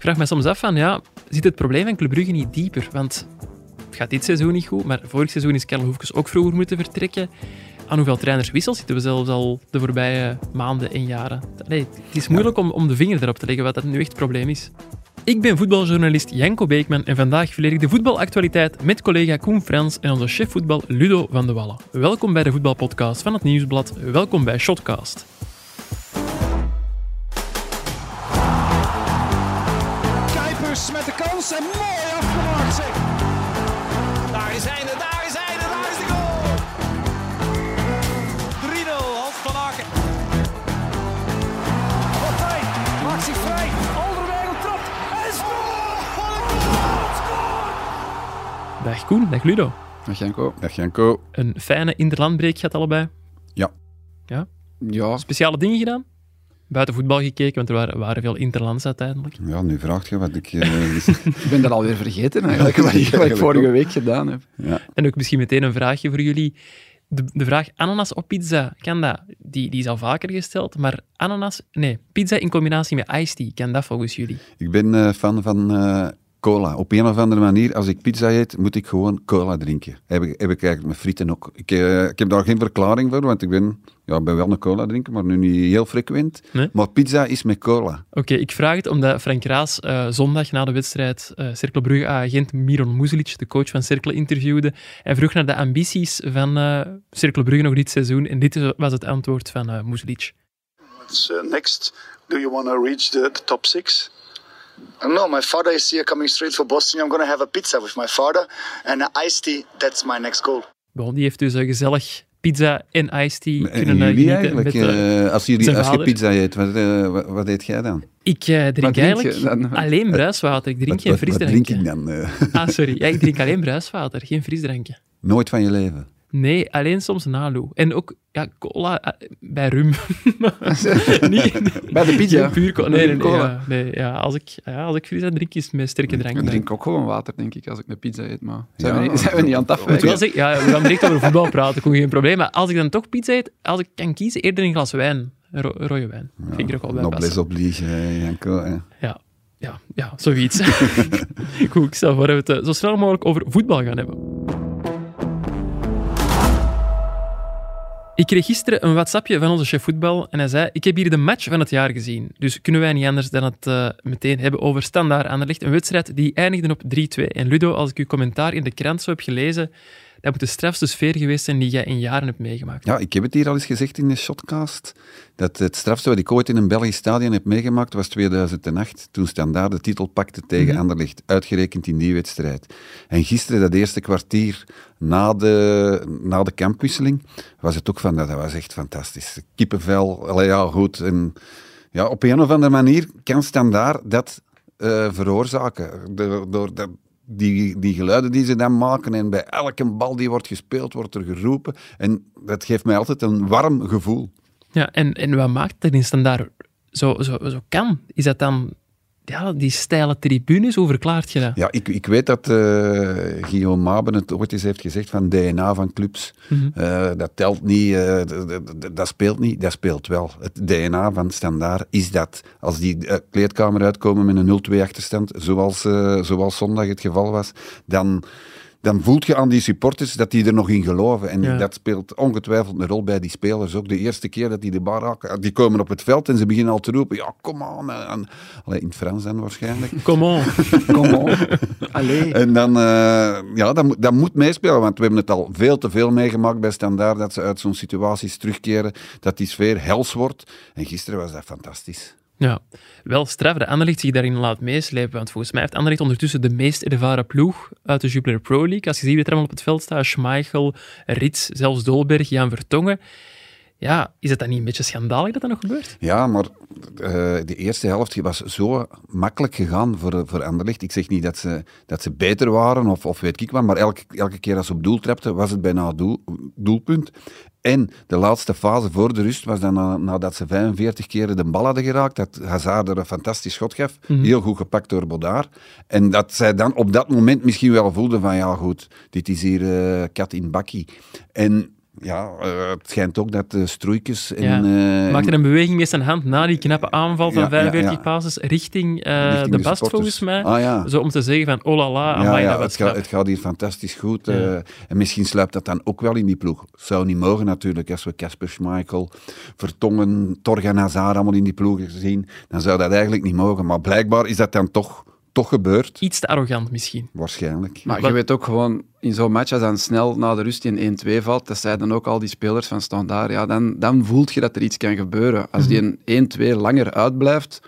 Ik vraag me soms af van, ja, zit het probleem van Club Brugge niet dieper? Want het gaat dit seizoen niet goed, maar vorig seizoen is Karel Hoefkes ook vroeger moeten vertrekken. Aan hoeveel trainerswissels zitten we zelfs al de voorbije maanden en jaren? Nee, het is moeilijk om, om de vinger erop te leggen wat dat nu echt het probleem is. Ik ben voetbaljournalist Janko Beekman en vandaag verleer ik de voetbalactualiteit met collega Koen Frans en onze chef voetbal Ludo van de Wallen. Welkom bij de voetbalpodcast van het Nieuwsblad. Welkom bij Shotcast. Koen, dag Ludo. Dag Janko. Dag Janko. Een fijne interlandbreek gaat allebei. Ja. Ja? Ja, Speciale dingen gedaan? Buiten voetbal gekeken, want er waren, waren veel interlands uiteindelijk. Ja, nu vraagt je wat ik... eh, ik ben dat alweer vergeten eigenlijk, wat ik, wat ik vorige week gedaan heb. ja. En ook misschien meteen een vraagje voor jullie. De, de vraag ananas op pizza, kan dat? Die, die is al vaker gesteld, maar ananas... Nee, pizza in combinatie met iced tea, kan dat volgens jullie? Ik ben eh, fan van eh, cola. Op een of andere manier, als ik pizza eet, moet ik gewoon cola drinken. Heb ik, heb ik eigenlijk met frieten ook. Ik, eh, ik heb daar geen verklaring voor, want ik ben, ja, ben wel een cola drinken, maar nu niet heel frequent. Nee? Maar pizza is met cola. Oké, ik vraag het omdat Frank Raas eh, zondag na de wedstrijd uh, Cercle Brugge-agent Miron Muzelic, de coach van Cercle, interviewde. En vroeg naar de ambities van uh, Cercle Brugge nog dit seizoen. En dit was het antwoord van uh, Muzelic. What's uh, next? Do you want to reach the, the top six? No, my father is here coming straight for Boston. I'm going to have a pizza with my father and an iced tea. That's my next goal. Bon, die heeft dus uh, gezellig pizza en iced tea En kunnen uh, jullie genieten eigenlijk? met, uh, eh, als, jullie, als je pizza eet, wat, eh, wat, wat eet jij dan? Ik uh, drink eigenlijk dan? alleen bruiswater. Ik drink Wat, geen wat, wat frisdrankje. drink ik dan? eh? Ah, sorry. Ja, ik drink alleen bruiswater, geen frisdrankje. Nooit van je leven. Nee, alleen soms Nalu. En ook ja, cola uh, bij rum. Niet, Bij de pizza? Puur cola. Nee, nee, nee, Cola. ja, nee ja, als ik, ja, als ik fris drink is het met sterke drank. Ik drink ook gewoon water, denk ik, als ik een pizza eet. Maar zijn, Ja. we, niet, zijn we niet aan het afwijken? zeggen, ja, we gaan direct over voetbal praten, kon geen probleem. Maar als ik dan toch pizza eet, als ik kan kiezen, eerder een glas wijn. Ro- rode wijn. Vind ik er ook wel bij Noblesse oblige, eh, Janko. eh. Ja, ja, ja, zoiets. Goed, ik stel voor dat we het eh, zo snel mogelijk over voetbal gaan hebben. Ik kreeg gisteren een WhatsAppje van onze chef voetbal en hij zei: Ik heb hier de match van het jaar gezien. Dus kunnen wij niet anders dan het uh, meteen hebben over Standaard Anderlecht. Een wedstrijd die eindigde op 3-2. En Ludo, als ik uw commentaar in de krant zo heb gelezen, dat moet de strafste sfeer geweest zijn die jij in jaren hebt meegemaakt. Ja, ik heb het hier al eens gezegd in de shotcast. Dat het strafste wat ik ooit in een Belgisch stadion heb meegemaakt was 2008. Toen Standaard de titel pakte tegen Mhm. Anderlecht, uitgerekend in die wedstrijd. En gisteren, dat eerste kwartier na de, na de kampwisseling, was het ook van dat. Dat was echt fantastisch. Kippenvel, allee, ja, goed. En ja, op een of andere manier kan Standaard dat eh, veroorzaken. Door, door dat, die, die geluiden die ze dan maken en bij elke bal die wordt gespeeld, wordt er geroepen. En dat geeft mij altijd een warm gevoel. Ja, en, en wat maakt dat in standaard zo, zo, zo kan? Is dat dan ja, die steile tribunes? Hoe verklaart je dat? Ja, ik, ik weet dat uh, Guillaume Maben het ooit eens heeft gezegd van DNA van clubs. Mm -hmm. uh, dat telt niet, uh, dat speelt niet, dat speelt wel. Het DNA van Standaard is dat. Als die kleedkamer uitkomen met een 0-2 achterstand, zoals, zoals zondag het geval was, dan dan voelt je aan die supporters dat die er nog in geloven. En ja. dat speelt ongetwijfeld een rol bij die spelers ook. De eerste keer dat die de bar raken, die komen op het veld en ze beginnen al te roepen, ja, kom on. En, allee, in het Frans dan waarschijnlijk. Kom on. kom on. Allee. En dan, uh, ja, dat, dat moet meespelen, want we hebben het al veel te veel meegemaakt bij Standaard, dat ze uit zo'n situaties terugkeren, dat die sfeer hels wordt. En gisteren was dat fantastisch. Ja, wel straf dat Anderlecht zich daarin laat meeslepen. Want volgens mij heeft Anderlecht ondertussen de meest ervaren ploeg uit de Jupiler Pro League. Als je ziet wie er allemaal op het veld staat, Schmeichel, Rits, zelfs Dolberg, Jan Vertongen. Ja, is het dan niet een beetje schandalig dat dat nog gebeurt? Ja, maar uh, de eerste helft was zo makkelijk gegaan voor, voor Anderlecht. Ik zeg niet dat ze, dat ze beter waren of, of weet ik wat, maar elke, elke keer als ze op doel trapten, was het bijna doel, doelpunt. En de laatste fase voor de rust was dan na, nadat ze 45 keren de bal hadden geraakt, dat Hazard er een fantastisch schot gaf, mm -hmm. heel goed gepakt door Bodaar. En dat zij dan op dat moment misschien wel voelden van, ja goed, dit is hier uh, kat in bakkie. En ja, eh, het schijnt ook dat de stroeikjes en... Ja. eh, Maakte een beweging met zijn hand na die knappe aanval van Ja, ja, 45 ja. passes richting, eh, richting de bast, volgens mij. Ah. Zo om te zeggen van, oh la la, amai, ja het, gaat, het gaat hier fantastisch goed. En misschien sluipt dat dan ook wel in die ploeg. Zou niet mogen natuurlijk, als we Casper Schmeichel, Vertongen, Torgan Hazard allemaal in die ploeg zien. Dan zou dat eigenlijk niet mogen. Maar blijkbaar is dat dan toch, toch gebeurd. Iets te arrogant misschien. Waarschijnlijk. Maar Wat- je weet ook gewoon, in zo'n match, als dan snel na de rust in 1-2 valt, dat zeiden ook al die spelers van Standaard, ja, dan, dan voelt je dat er iets kan gebeuren. Als die een 1-2 langer uitblijft,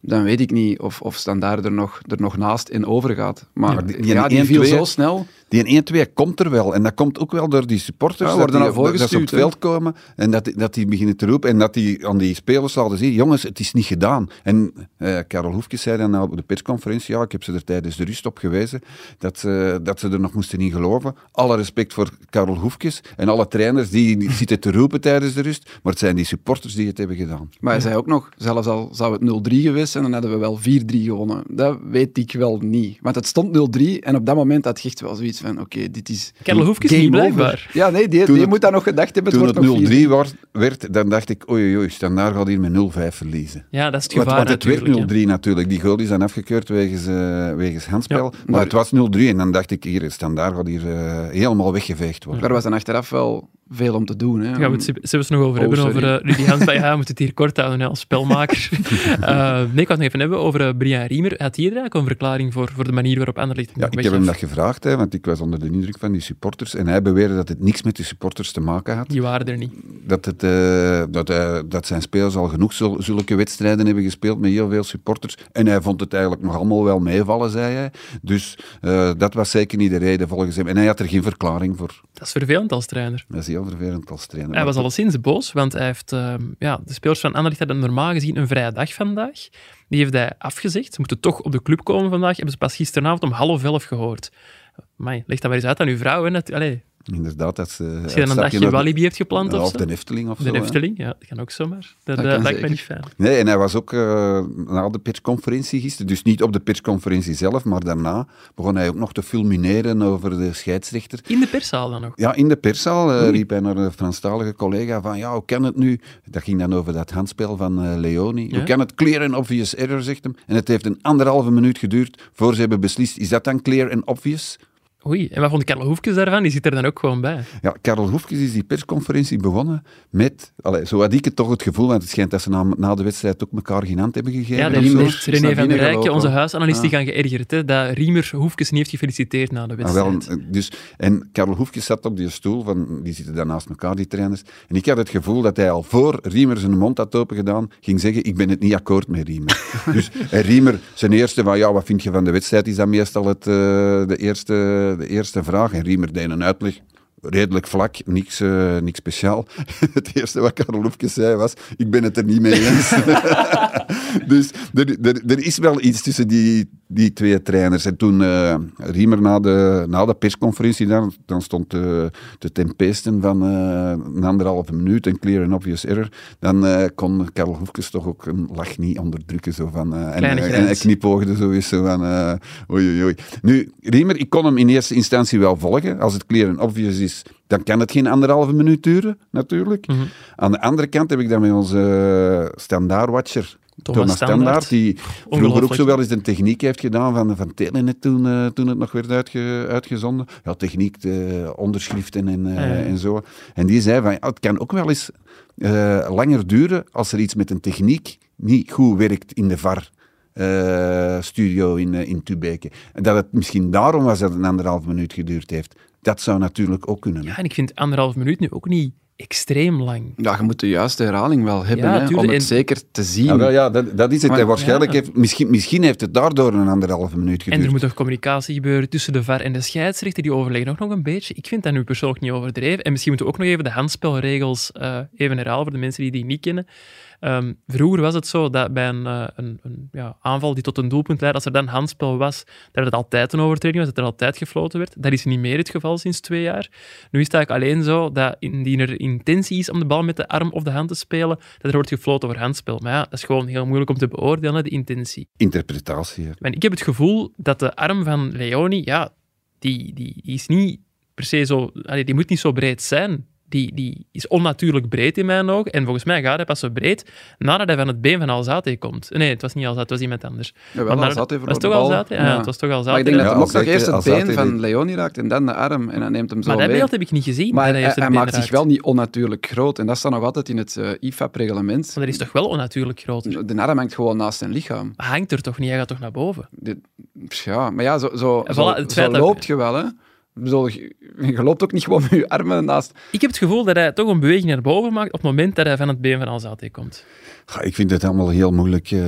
dan weet ik niet of, of Standaard er nog, er nog naast in overgaat. Maar die- die, ja, die viel 1-2 zo snel. Die 1-2 komt er wel. En dat komt ook wel door die supporters. Ja, dat die, naar voren dat ze op het veld komen en dat, die- dat die beginnen te roepen. En dat die aan die spelers laten zien, jongens, het is niet gedaan. En eh Karel Hoefkes zei dan op de persconferentie, ja, ik heb ze er tijdens de rust op gewezen, dat, ze- dat ze er nog moesten in geloven. Alle respect voor Karel Hoefkes en alle trainers die, die zitten te roepen tijdens de rust. Maar het zijn die supporters die het hebben gedaan. Maar hij zei ook nog, zelfs al zou het 0-3 geweest zijn, dan hadden we wel 4-3 gewonnen. Dat weet ik wel niet. Want het stond 0-3 en op dat moment had je echt wel zoiets van, oké, dit is... Karel Hoefkes niet over. blijkbaar. Ja, nee, die, die het- moet dat nog gedacht hebben. Toen wordt het nog 4-3. 0-3 was- werd, dan dacht ik, oei, oei, Standaard gaat hier met 0-5 verliezen. Ja, dat is het gevaar want het werd natuurlijk. 0-3 natuurlijk. Die goal is dan afgekeurd wegens, eh, wegens handspel. Ja. maar, Maar- het was 0-3 en dan dacht ik, hier, standaard gaat hier eh, helemaal weggeveegd worden. Daar was dan achteraf wel veel om te doen. Hè. Daar gaan we het het nog over Oh, hebben, sorry. over uh, Rudy Hansberg. Ja, we moeten het hier kort houden hè, als spelmaker. Eh, nee, ik wou het nog even hebben over uh, Brian Riemer. Had hij er eigenlijk een verklaring voor, voor de manier waarop Anderlecht Ja, ik heb hem dat gevraagd, hè, want ik was onder de indruk van die supporters. En hij beweerde dat het niks met de supporters te maken had. Die waren er niet. Dat, het, eh, dat, eh, dat zijn spelers al genoeg zul- zulke wedstrijden hebben gespeeld met heel veel supporters. En hij vond het eigenlijk nog allemaal wel meevallen, zei hij. Dus eh, dat was zeker niet de reden volgens hem. En hij had er geen verklaring voor. Dat is vervelend als trainer. Dat is heel vervelend als trainer. Hij was alleszins boos, want hij heeft, ehm, ja, de spelers van Anderlecht hadden normaal gezien een vrije dag vandaag. Die heeft hij afgezegd. Ze moeten toch op de club komen vandaag. Hebben ze pas gisteravond om half elf gehoord. Amai, leg dat maar eens uit aan uw vrouw. Hè. Allee, Inderdaad, dat ze... als je dan een dagje de- Walibi hebt gepland of Of zo. de Efteling of De zo. hè. Efteling, ja, dat kan ook zomaar. Dat, Dat eh, lijkt me niet fijn. Nee, en hij was ook eh, na de persconferentie gisteren, dus niet op de persconferentie zelf, maar daarna begon hij ook nog te fulmineren over de scheidsrechter. In de perszaal dan nog. Ja, in de perszaal eh, riep hij naar een Franstalige collega van, ja, hoe kan het nu? Dat ging dan over dat handspel van Leoni. Ja. Hoe kan het clear and obvious error, zegt hem. En het heeft een anderhalve minuut geduurd voor ze hebben beslist, is dat dan clear and obvious? Oei, en wat vond Karel Hoefkes daarvan? Die zit er dan ook gewoon bij. Ja, Karel Hoefkes is die persconferentie begonnen met, allee, zo had ik het toch het gevoel, want het schijnt dat ze na, na de wedstrijd ook elkaar geen hand hebben gegeven. Ja, of dat heeft René van der. Rijken, onze huisanalist, die Ja. gaan geërgerd. Hè, dat Riemer Hoefkes niet heeft gefeliciteerd na de Ah, wel, wedstrijd. eh, dus, en Karel Hoefkes zat op die stoel, van, die zitten daar naast elkaar, die trainers. En ik had het gevoel dat hij al voor Riemer zijn mond had opengedaan, ging zeggen, ik ben het niet akkoord met Riemer. dus en Riemer, zijn eerste van, ja, wat vind je van de wedstrijd, is dan meestal het, eh, de, eerste, de eerste vraag. En Riemer deed een uitleg. Redelijk vlak, niks, eh, niks speciaal. Het eerste wat Karel Hoefkes zei was: Ik ben het er niet mee eens. dus er, er is wel iets tussen die, die twee trainers. En toen eh, Riemer na de, na de persconferentie, dan, dan stond de, de tempesten van eh, een anderhalve minuut, een clear and obvious error. Dan eh, kon Karel Hoefkes toch ook een lach niet onderdrukken. Zo van, en, en, knipoogde zo eens zo van: oei, oei, oei. Nu, Riemer, ik kon hem in eerste instantie wel volgen. Als het clear and obvious is, dan kan het geen anderhalve minuut duren, natuurlijk. Mhm. Aan de andere kant heb ik dan met onze standaardwatcher Thomas Thomas Standaard. Die vroeger ook zo wel eens een techniek heeft gedaan van, van Telenet toen, eh, toen het nog werd uitge- uitgezonden. Ja, techniek, de onderschriften en, eh, Ja, ja. en zo. En die zei van, ja, het kan ook wel eens eh, langer duren als er iets met een techniek niet goed werkt in de VAR. studio in, in Tubeke. En dat het misschien daarom was dat het een anderhalf minuut geduurd heeft. Dat zou natuurlijk ook kunnen. Ja, en ik vind anderhalf minuut nu ook niet extreem lang. Ja, je moet de juiste herhaling wel hebben Ja, hè, tuurlijk. om het En- zeker te zien. Ja, wel, ja dat, dat is het. Maar- En waarschijnlijk ja. heeft, misschien, misschien heeft het daardoor een anderhalve minuut En geduurd. er moet toch communicatie gebeuren tussen de VAR en de scheidsrechter. Die overleggen ook nog een beetje. Ik vind dat nu persoonlijk niet overdreven. En misschien moeten we ook nog even de handspelregels eh, even herhalen voor de mensen die die niet kennen. Ehm, vroeger was het zo dat bij een, eh, een, een ja, aanval die tot een doelpunt leidde, als er dan handspel was, dat het altijd een overtreding was, dat er altijd gefloten werd. Dat is niet meer het geval sinds twee jaar. Nu is het eigenlijk alleen zo dat indien er intentie is om de bal met de arm of de hand te spelen, dat er wordt gefloten voor handspel. Maar ja, dat is gewoon heel moeilijk om te beoordelen, de intentie. Interpretatie. hè. En ik heb het gevoel dat de arm van Leoni, ja, die, die, die is niet per se zo... allee, die moet niet zo breed zijn. Die, die is onnatuurlijk breed in mijn ogen. En volgens mij gaat hij pas zo breed nadat hij van het been van Alzate komt. Nee, het was niet Alzate, het was iemand anders. Alzate was het toch de. Alzate? Ja, het was toch Alzate. Maar ik denk dat Ja, hij ook nog eerst het Alzate been van Leoni raakt en dan de arm. En dan neemt hem zo maar dat mee. beeld heb ik niet gezien. Maar hij, maakt zich wel niet onnatuurlijk groot. En dat staat nog altijd in het eh, IFAB-reglement. Maar dat is toch wel onnatuurlijk groter? De arm hangt gewoon naast zijn lichaam. Hij hangt er toch niet, hij gaat toch naar boven? Dit- ja, maar ja, zo, zo, zo, loopt je wel, hè. Bedoel, je, loopt ook niet gewoon met je armen naast... Ik heb het gevoel dat hij toch een beweging naar boven maakt op het moment dat hij van het been van Alzate komt. Ja, Ik vind het allemaal heel moeilijk, eh,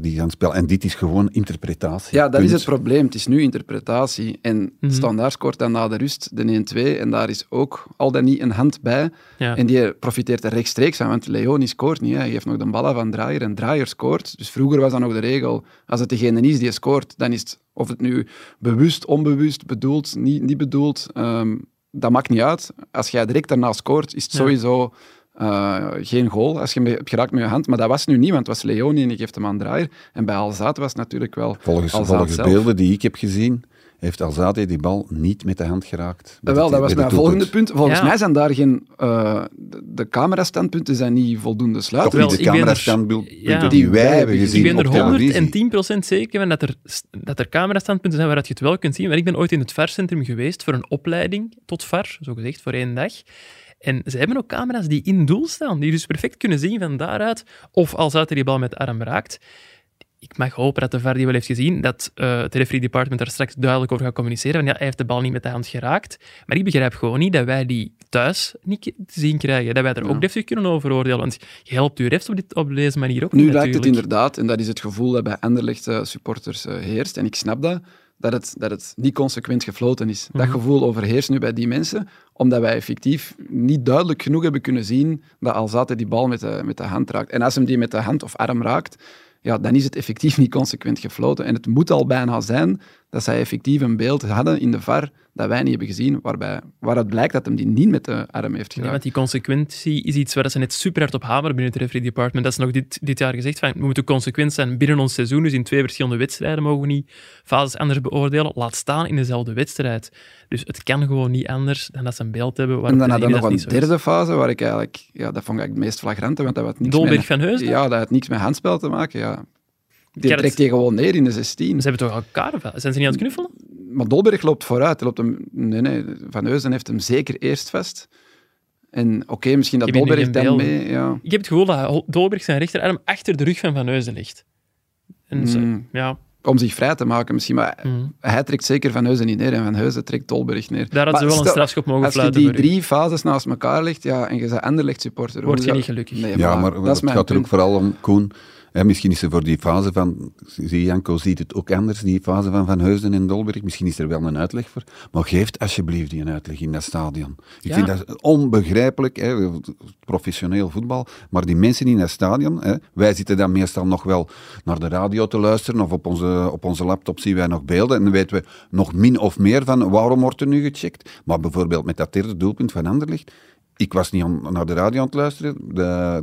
die gaan spelen. En dit is gewoon interpretatie. Ja, dat Punt. is het probleem. Het is nu interpretatie. En Mhm. Standaard scoort dan na de rust de 1-2. En daar is ook al dan niet een hand bij. Ja. En die profiteert er rechtstreeks van, want Leoni scoort niet. Hè. Hij geeft nog de ballen van Draaier en Draaier scoort. Dus vroeger was dat nog de regel. Als het degene is die scoort, dan is het, of het nu bewust, onbewust, bedoeld, niet, niet bedoeld, ehm, dat maakt niet uit. Als jij direct daarna scoort, is het Ja. sowieso eh, geen goal. Als je hem hebt geraakt met je hand. Maar dat was nu niet, want het was Leoni en die geeft hem aan Draaier. En bij Alzaat was het natuurlijk wel Volgens, volgens zelf. beelden die ik heb gezien, heeft Alzate die bal niet met de hand geraakt. Bij Wel, de- dat was mijn de volgende punt. Volgens Ja. mij zijn daar geen... eh, de, de camerastandpunten zijn niet voldoende Toch sluitend. Wel, niet de ik ben er- camerastandpunten ja. die wij hebben Ik gezien ben er op televisie. 110% zeker van dat er, dat er camerastandpunten zijn waaruit je het wel kunt zien. Maar ik ben ooit in het VAR-centrum geweest voor een opleiding tot VAR, zo gezegd, voor één dag. En ze hebben ook camera's die in doel staan, die dus perfect kunnen zien van daaruit of als uit die bal met de arm raakt. Ik mag hopen dat de VAR die wel heeft gezien, dat eh, het referee department daar straks duidelijk over gaat communiceren. Van, ja, hij heeft de bal niet met de hand geraakt. Maar ik begrijp gewoon niet dat wij die thuis niet te zien krijgen. Dat wij er ook deftig kunnen over oordelen. Want je helpt je refs op, dit, op deze manier ook Nu niet, lijkt het inderdaad, en dat is het gevoel dat bij Anderlecht eh, supporters eh, heerst, en ik snap dat, dat het, dat het niet consequent gefloten is. Dat gevoel overheerst nu bij die mensen, omdat wij effectief niet duidelijk genoeg hebben kunnen zien dat Alzate die bal met de, met de hand raakt. En als hem die met de hand of arm raakt, ja, dan is het effectief niet consequent gefloten. En het moet al bijna zijn dat zij effectief een beeld hadden in de VAR dat wij niet hebben gezien, waarbij, waaruit blijkt dat hem die niet met de arm heeft Nee, geraakt. want die consequentie is iets waar ze net super hard op hameren binnen het referee department. Dat is nog dit, dit jaar gezegd van, we moeten consequent zijn binnen ons seizoen. Dus in twee verschillende wedstrijden mogen we niet fases anders beoordelen. Laat staan in dezelfde wedstrijd. Dus het kan gewoon niet anders dan dat ze een beeld hebben. En dan hadden we nog een derde fase, waar ik eigenlijk, ja, dat vond ik het meest flagrante, want dat had niks Dolberg met, van Heusden? Ja, dat had niks met handspel te maken, ja. Die trekt je gewoon neer in de 16. Ze hebben toch elkaar? Zijn ze niet aan het knuffelen? Maar Dolberg loopt vooruit. Hij loopt hem, nee, nee, Van Heusden heeft hem zeker eerst vast. En oké, misschien dat Dolberg dan mee... Ja. Ik heb het gevoel dat Dolberg zijn rechterarm achter de rug van Van Heusden ligt. En ze- Mm. ja, Om zich vrij te maken misschien, maar mm. hij trekt zeker Van Heusden niet neer en Van Heusden trekt Dolberg neer. daar hadden ze wel een strafschop mogen Als je fluiten die u. drie fases naast elkaar legt ja, en je bent Anderlecht supporter... Word je niet gelukkig. Nee, Ja, maar dat is het mijn gaat er ook vooral om, Koen. Misschien is er voor die fase van, zie Janko ziet het ook anders, die fase van Van Heusden en Dolberg. Misschien is er wel een uitleg voor. Maar geef alsjeblieft die een uitleg in dat stadion. Ik Ja. vind dat onbegrijpelijk, hè, professioneel voetbal. Maar die mensen in dat stadion, hè, wij zitten dan meestal nog wel naar de radio te luisteren of op onze, op onze laptop zien wij nog beelden. En dan weten we nog min of meer van waarom wordt er nu gecheckt. Maar bijvoorbeeld met dat derde doelpunt van Anderlecht. Ik was niet aan- naar de radio aan het luisteren. De,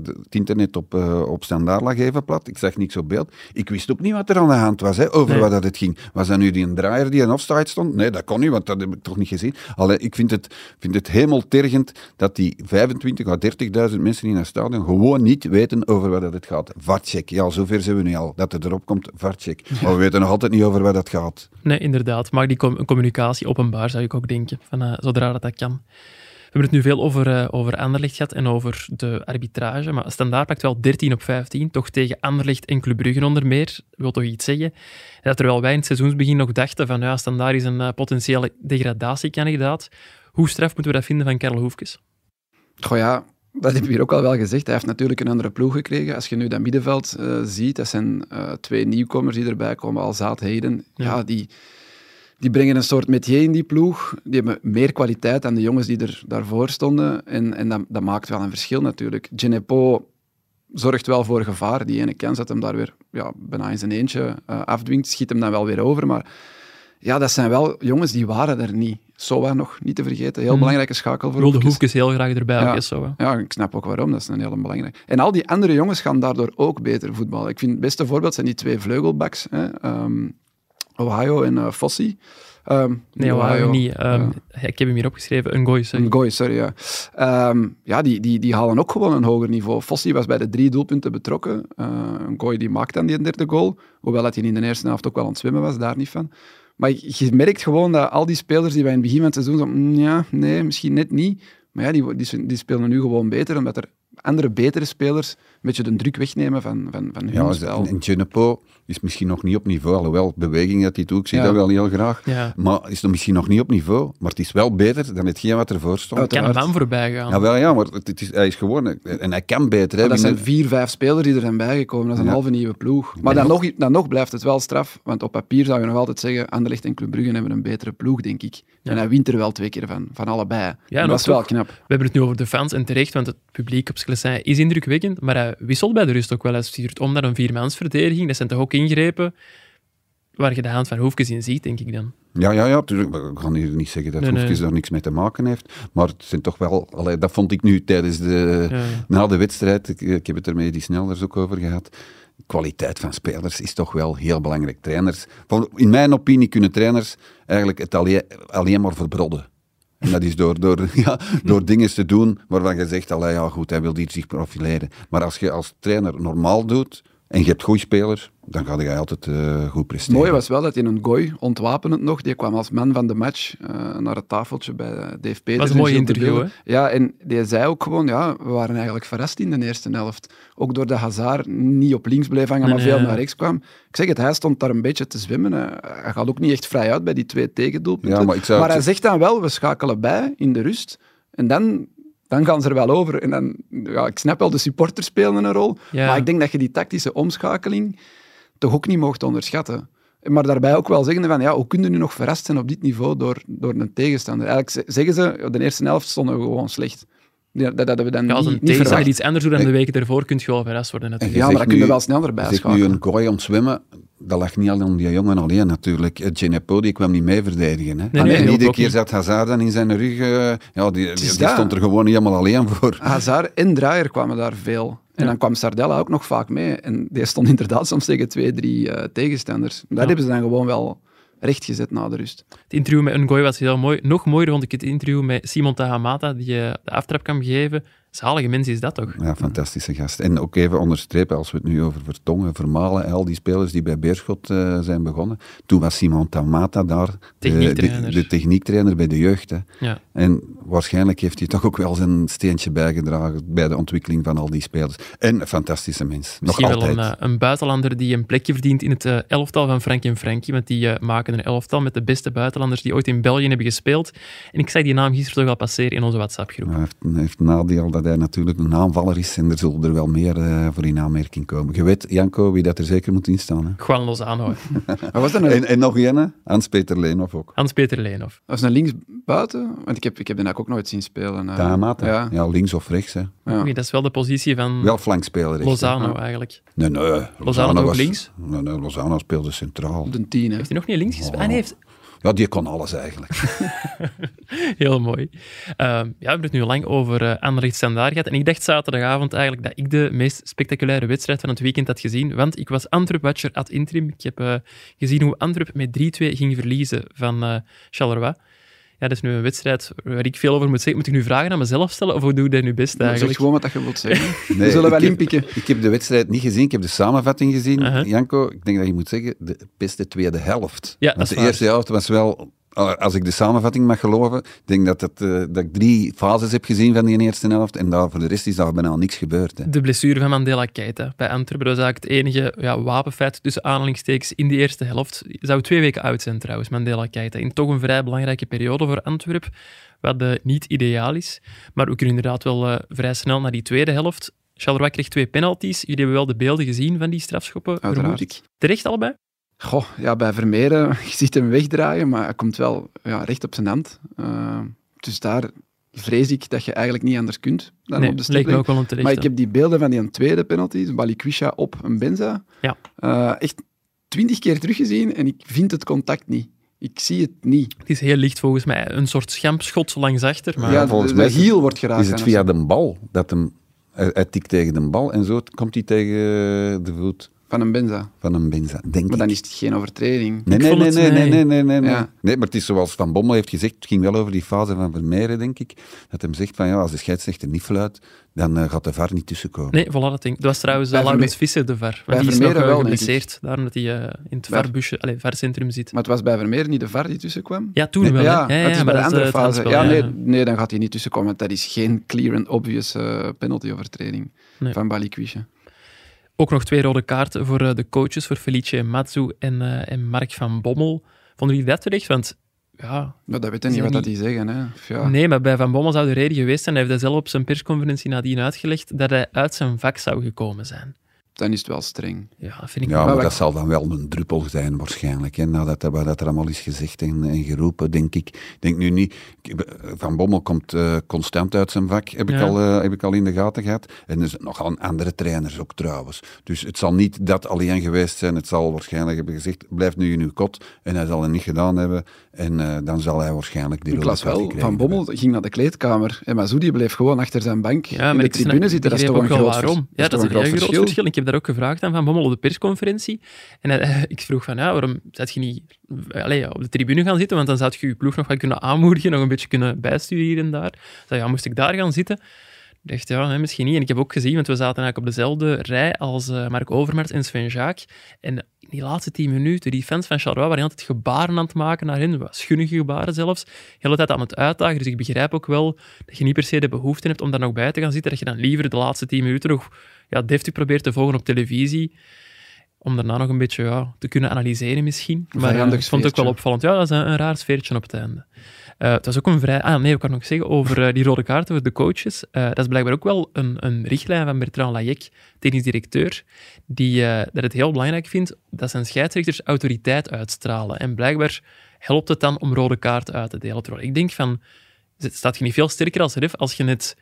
de- het internet op, eh, op standaard lag even plat. Ik zag niks op beeld. Ik wist ook niet wat er aan de hand was, hè, over Nee. wat dat het ging. Was dat nu die een draaier die een offside stond? Nee, dat kon niet, want dat heb ik toch niet gezien. Allee, ik vind het, vind het hemeltergend dat die 25 à 30.000 mensen in een stadion gewoon niet weten over wat dat het gaat. Vartcheck. Ja, zover zijn we nu al. Dat het erop komt, vartcheck. Maar we weten nog altijd niet over wat dat gaat. Nee, inderdaad. Maak die com- communicatie openbaar, zou ik ook denken, van, eh, zodra dat, dat kan. We hebben het nu veel over, eh, over Anderlecht gehad en over de arbitrage, maar Standaard pakt wel 13 op 15, toch tegen Anderlecht en Club Brugge onder meer. Dat wil toch iets zeggen? En dat terwijl wij in het seizoensbegin nog dachten van ja, Standaard is een eh, potentiële degradatiekandidaat. Hoe straf moeten we dat vinden van Karel Hoefkes? Goh ja, dat heb ik hier ook al wel gezegd. Hij heeft natuurlijk een andere ploeg gekregen. Als je nu dat middenveld eh, ziet, dat zijn twee nieuwkomers die erbij komen, Alzaat Heden. Ja, Ja. die, die brengen een soort metier in die ploeg. Die hebben meer kwaliteit dan de jongens die er daarvoor stonden. En, en dat, dat maakt wel een verschil natuurlijk. Genepo zorgt wel voor gevaar. Die ene kans dat hem daar weer ja, bijna in zijn eentje eh, afdwingt, schiet hem dan wel weer over. Maar ja, dat zijn wel jongens die waren er niet. Soa nog niet te vergeten. Heel Mhm. belangrijke schakel voor Wilde Hoefkes. Heel graag erbij, Ja. ook, is zo. Ja, ik snap ook waarom. Dat is een hele belangrijke. En al die andere jongens gaan daardoor ook beter voetballen. Ik vind het beste voorbeeld zijn die twee vleugelbacks. Hè. Ehm, Ohio en uh, Fossi. Um, nee, Ohio niet. Um, ik heb hem hier opgeschreven. Een gooi, sorry. Een gooi, sorry, ja. Um, ja, die, die, die halen ook gewoon een hoger niveau. Fossi was bij de drie doelpunten betrokken. Uh, een gooi die maakt dan die derde goal. Hoewel dat hij in de eerste helft ook wel aan het zwemmen was, daar niet van. Maar je merkt gewoon dat al die spelers die wij in het begin van het seizoen zo, mm, ja, nee, misschien net niet. Maar ja, die, die, die spelen nu gewoon beter, omdat er andere betere spelers een beetje de druk wegnemen van, van, van hun ja, spel. En Genepo is misschien nog niet op niveau, alhoewel beweging dat hij doet, ik zie ja. dat wel heel graag. Ja. Maar is nog misschien nog niet op niveau, maar het is wel beter dan hetgeen wat ervoor stond. Het kan aan voorbij gaan. Ja, wel, ja, maar het is, hij is gewoon... En hij kan beter. Hè, dat zijn vier, vijf spelers die er zijn bijgekomen. Dat is een ja. halve nieuwe ploeg. Maar dan nog, dan nog blijft het wel straf, want op papier zou je nog altijd zeggen Anderlecht en Club Brugge hebben een betere ploeg, denk ik. En hij wint er wel twee keer van, van allebei. Ja, dat is wel knap. We hebben het nu over de fans en terecht, want het publiek op Sclessin is indrukwekkend, maar hij wisselt bij de rust ook wel. Hij stuurt om naar een viermansverdediging. Dat zijn toch ook ingrepen waar je de hand van Hoefkes in ziet, denk ik dan. Ja, ja, ja, natuurlijk. Ik kan hier niet zeggen dat nee, Hoefkes nee. daar niks mee te maken heeft. Maar het zijn toch wel... Allee, dat vond ik nu tijdens de... Ja, ja. Na de wedstrijd, ik, ik, heb het er met die Snelders ook over gehad. Kwaliteit van spelers is toch wel heel belangrijk. Trainers... In mijn opinie kunnen trainers eigenlijk het alleen, alleen maar verbrodden. En dat is door, door, ja, door dingen te doen waarvan je zegt, allee, ja goed, hij wil hier zich profileren. Maar als je als trainer normaal doet en je hebt goede spelers, dan ga je altijd uh, goed presteren. Het mooie was wel dat in een gooi, ontwapenend nog, die kwam als man van de match uh, naar het tafeltje bij Dave Peters. Dat was een mooi interview, hè? Ja, en die zei ook gewoon, ja, we waren eigenlijk verrast in de eerste helft. Ook door de Hazard niet op links bleef hangen, maar nee, veel naar rechts kwam. Ik zeg het, hij stond daar een beetje te zwemmen. hè. Hij gaat ook niet echt vrij uit bij die twee tegendoelpunten. Ja, maar hij zegt dan wel, we schakelen bij in de rust. En dan, dan gaan ze er wel over. En dan, ja, ik snap wel, de supporters spelen een rol. Ja. Maar ik denk dat je die tactische omschakeling toch ook niet mocht onderschatten. Maar daarbij ook wel zeggen van, ja, hoe kun je nu nog verrast zijn op dit niveau door, door een tegenstander? Eigenlijk ze- zeggen ze, de eerste helft stonden we gewoon slecht. Ja, dat, dat hadden we dan Ja, als niet, een niet tegenstander iets anders doet dan de weken ervoor, kun je wel verrast worden natuurlijk. Ja, Je maar dat kun je nu- wel sneller Je zegt nu bijschakelen. een kooi ontzwemmen, dat lag niet alleen om die jongen alleen natuurlijk. Eh, Genepo die kwam niet mee verdedigen. Hè. nee, en nee, iedere ook keer zat Hazard dan in zijn rug. eh, ja, die, die, die dat. stond er gewoon niet helemaal alleen voor. Hazard en Draaier kwamen daar veel. En Ja. dan kwam Sardella ook nog vaak mee. En die stond inderdaad soms tegen twee, drie eh, tegenstanders. Dat Ja. hebben ze dan gewoon wel rechtgezet na de rust. Het interview met Ngoy was heel mooi. Nog mooier vond ik het interview met Simon Tahamata, die eh, de aftrap kan geven. Zalige mens is dat toch? Ja, fantastische gast. En ook even onderstrepen, als we het nu over Vertongen, Vermalen, al die spelers die bij Beerschot eh, zijn begonnen. Toen was Simon Tamata daar, de, de, Techniektrainer. de techniektrainer bij de jeugd. Hè. Ja. En waarschijnlijk heeft hij toch ook wel zijn steentje bijgedragen bij de ontwikkeling van al die spelers. En een fantastische mens. Nog Misschien wel een, eh, een buitenlander die een plekje verdient in het eh, elftal van Frank en Frankie, want die eh, maken een elftal met de beste buitenlanders die ooit in België hebben gespeeld. En ik zag die naam gisteren toch al passeren in onze WhatsApp-groep. Hij heeft, heeft nadeel dat hij natuurlijk een aanvaller is en er zullen er wel meer eh, voor in aanmerking komen. Je weet, Janko, wie dat er zeker moet in staan. Hè? Juan Lozano, was dat een, En, en nog een, hè? Hans-Peter Leenhoff ook. Hans-Peter Leenhoff. was een linksbuiten? Want ik heb, ik heb die ook nooit zien spelen. eh. Tamata. Ja. Ja. links of rechts. Hè. Ja. Dat is wel de positie van Wel flankspeler. echt, hè. Lozano eigenlijk. Nee, nee. Lozano ook was- links? Nee, nee, Lozano speelde centraal. Op de tien, hè. Heeft hij nog niet links gespeeld? Ah, nee, heeft... Ja, die kon alles eigenlijk. Heel mooi. Ehm, ja, we hebben het nu lang over uh, Anderlecht gehad. En ik dacht zaterdagavond eigenlijk dat ik de meest spectaculaire wedstrijd van het weekend had gezien. Want ik was Antwerp-watcher ad interim. Ik heb eh, gezien hoe Antwerp met 3-2 ging verliezen van eh Charleroi. Ja, dat is nu een wedstrijd waar ik veel over moet zeggen. Moet ik nu vragen aan mezelf stellen of hoe doe ik dat nu best Zeg eigenlijk? gewoon wat dat je wilt zeggen. Nee, we zullen wel inpikken. Ik heb de wedstrijd niet gezien, ik heb de samenvatting gezien. Janko, ik denk dat je moet zeggen, de beste tweede helft. Ja, dat Want is de waar. eerste helft was wel, als ik de samenvatting mag geloven, ik denk dat, het, eh, dat ik drie fases heb gezien van die eerste helft en daar, voor de rest is daar bijna niks gebeurd. Hè. De blessure van Mandela Keita bij Antwerpen. Dat is eigenlijk het enige ja, wapenfeit tussen aanhalingstekens in die eerste helft. Zou twee weken oud zijn trouwens, Mandela Keita. In toch een vrij belangrijke periode voor Antwerpen, wat eh, niet ideaal is. Maar we kunnen inderdaad wel eh, vrij snel naar die tweede helft. Charleroi kreeg twee penalties. Jullie hebben wel de beelden gezien van die strafschoppen, vermoed Uiteraard. ik. Terecht allebei? Goh, ja, bij Vermeeren, je ziet hem wegdraaien, maar hij komt wel ja, recht op zijn hand. Eh, dus daar vrees ik dat je eigenlijk niet anders kunt dan Nee, op de leek me stip ook wel een terecht. Maar ik heb die beelden van die tweede penalty, Balikwisha op een Benza, Ja. eh, echt twintig keer teruggezien en ik vind het contact niet. Ik zie het niet. Het is heel licht volgens mij. Een soort schampschot langs achter. Maar ja, volgens de, mij de hiel wordt geraakt. Is het via de bal dat hem, hij, hij tikt tegen de bal en zo komt hij tegen de voet Van een Benza. van een Benza, denk Maar ik. dan is het geen overtreding. Nee, Ik nee, vond nee, nee, nee, nee. nee, nee, nee, nee. Ja. Nee, maar het is zoals Van Bommel heeft gezegd, het ging wel over die fase van Vermeeren, denk ik, dat hem zegt van ja, als de scheidsrechter niet fluit, dan eh, gaat de VAR niet tussenkomen. Nee, voilà, dat ding. Dat was trouwens Bij Laurens Verme- Visser, de VAR. bij is nog uh, wel, geblesseerd. Daarom dat hij uh, in het VAR-busje, allee, VAR-centrum zit. Maar het was bij Vermeer niet de VAR die tussenkwam? Ja, toen Nee, wel. ja. Ja, ja, het is maar bij de dat is, andere fase. Ja, nee, nee, dan gaat hij niet tussenkomen. want Dat is geen clear and obvious eh, penalty-overtreding Nee. van Balikwisha. Ook nog twee rode kaarten voor uh, de coaches, voor Felice Matsu en, uh, en Mark van Bommel. Vonden jullie dat terecht? Want ja, Maar dat weet je niet wat dat die zeggen. Hè. Ja. nee, maar bij Van Bommel zou de reden geweest zijn, hij heeft dat zelf op zijn persconferentie nadien uitgelegd, dat hij uit zijn vak zou gekomen zijn. Dan is het wel streng. Ja, dat vind ik Ja, maar dat zal dan wel een druppel zijn waarschijnlijk. Hè, nadat dat, wat dat er allemaal is gezegd en, en geroepen, denk ik. Ik denk nu niet... Van Bommel komt eh, constant uit zijn vak, heb ik, al, eh, heb ik al in de gaten gehad. En er zijn nog al andere trainers ook trouwens. Dus het zal niet dat alleen geweest zijn. Het zal waarschijnlijk hebben gezegd, blijf nu in uw kot. En hij zal het niet gedaan hebben. En eh, dan zal hij waarschijnlijk die kaart wel, Van Bommel hebben. ging naar de kleedkamer en Mazoudi bleef gewoon achter zijn bank Ja, in de tribune zitten. Dat is toch een groot, wel vers- waarom. Ja, dat is een heel groot verschil. Heb daar ook gevraagd aan Van Bommel op de persconferentie. En ik vroeg van, ja, waarom zou je niet allee, op de tribune gaan zitten? Want dan zou je je ploeg nog wel kunnen aanmoedigen, nog een beetje kunnen bijsturen hier en daar. Zei, ja, moest ik daar gaan zitten? Ik dacht, ja, misschien niet. En ik heb ook gezien, want we zaten eigenlijk op dezelfde rij als eh, Mark Overmars en Sven Jaak. En in die laatste tien minuten, die fans van Charleroi waren altijd gebaren aan het maken naar hen, schunnige gebaren zelfs, de hele tijd aan het uitdagen. Dus ik begrijp ook wel dat je niet per se de behoefte hebt om daar nog bij te gaan zitten, dat je dan liever de laatste tien minuten nog ja, deftig probeert te volgen op televisie, om daarna nog een beetje ja, te kunnen analyseren misschien. Maar eh, vijandig ik vond het ook wel opvallend. Ja, dat is een, een raar sfeertje op het einde. Eh, het was ook een vrij... Ah, nee, ik kan nog zeggen over eh, die rode kaarten voor de coaches. Eh, dat is blijkbaar ook wel een, een richtlijn van Bertrand Layek, technisch directeur, die eh, dat het heel belangrijk vindt dat zijn scheidsrechters autoriteit uitstralen. En blijkbaar helpt het dan om rode kaarten uit te delen. Ik denk van, staat je niet veel sterker als ref als je net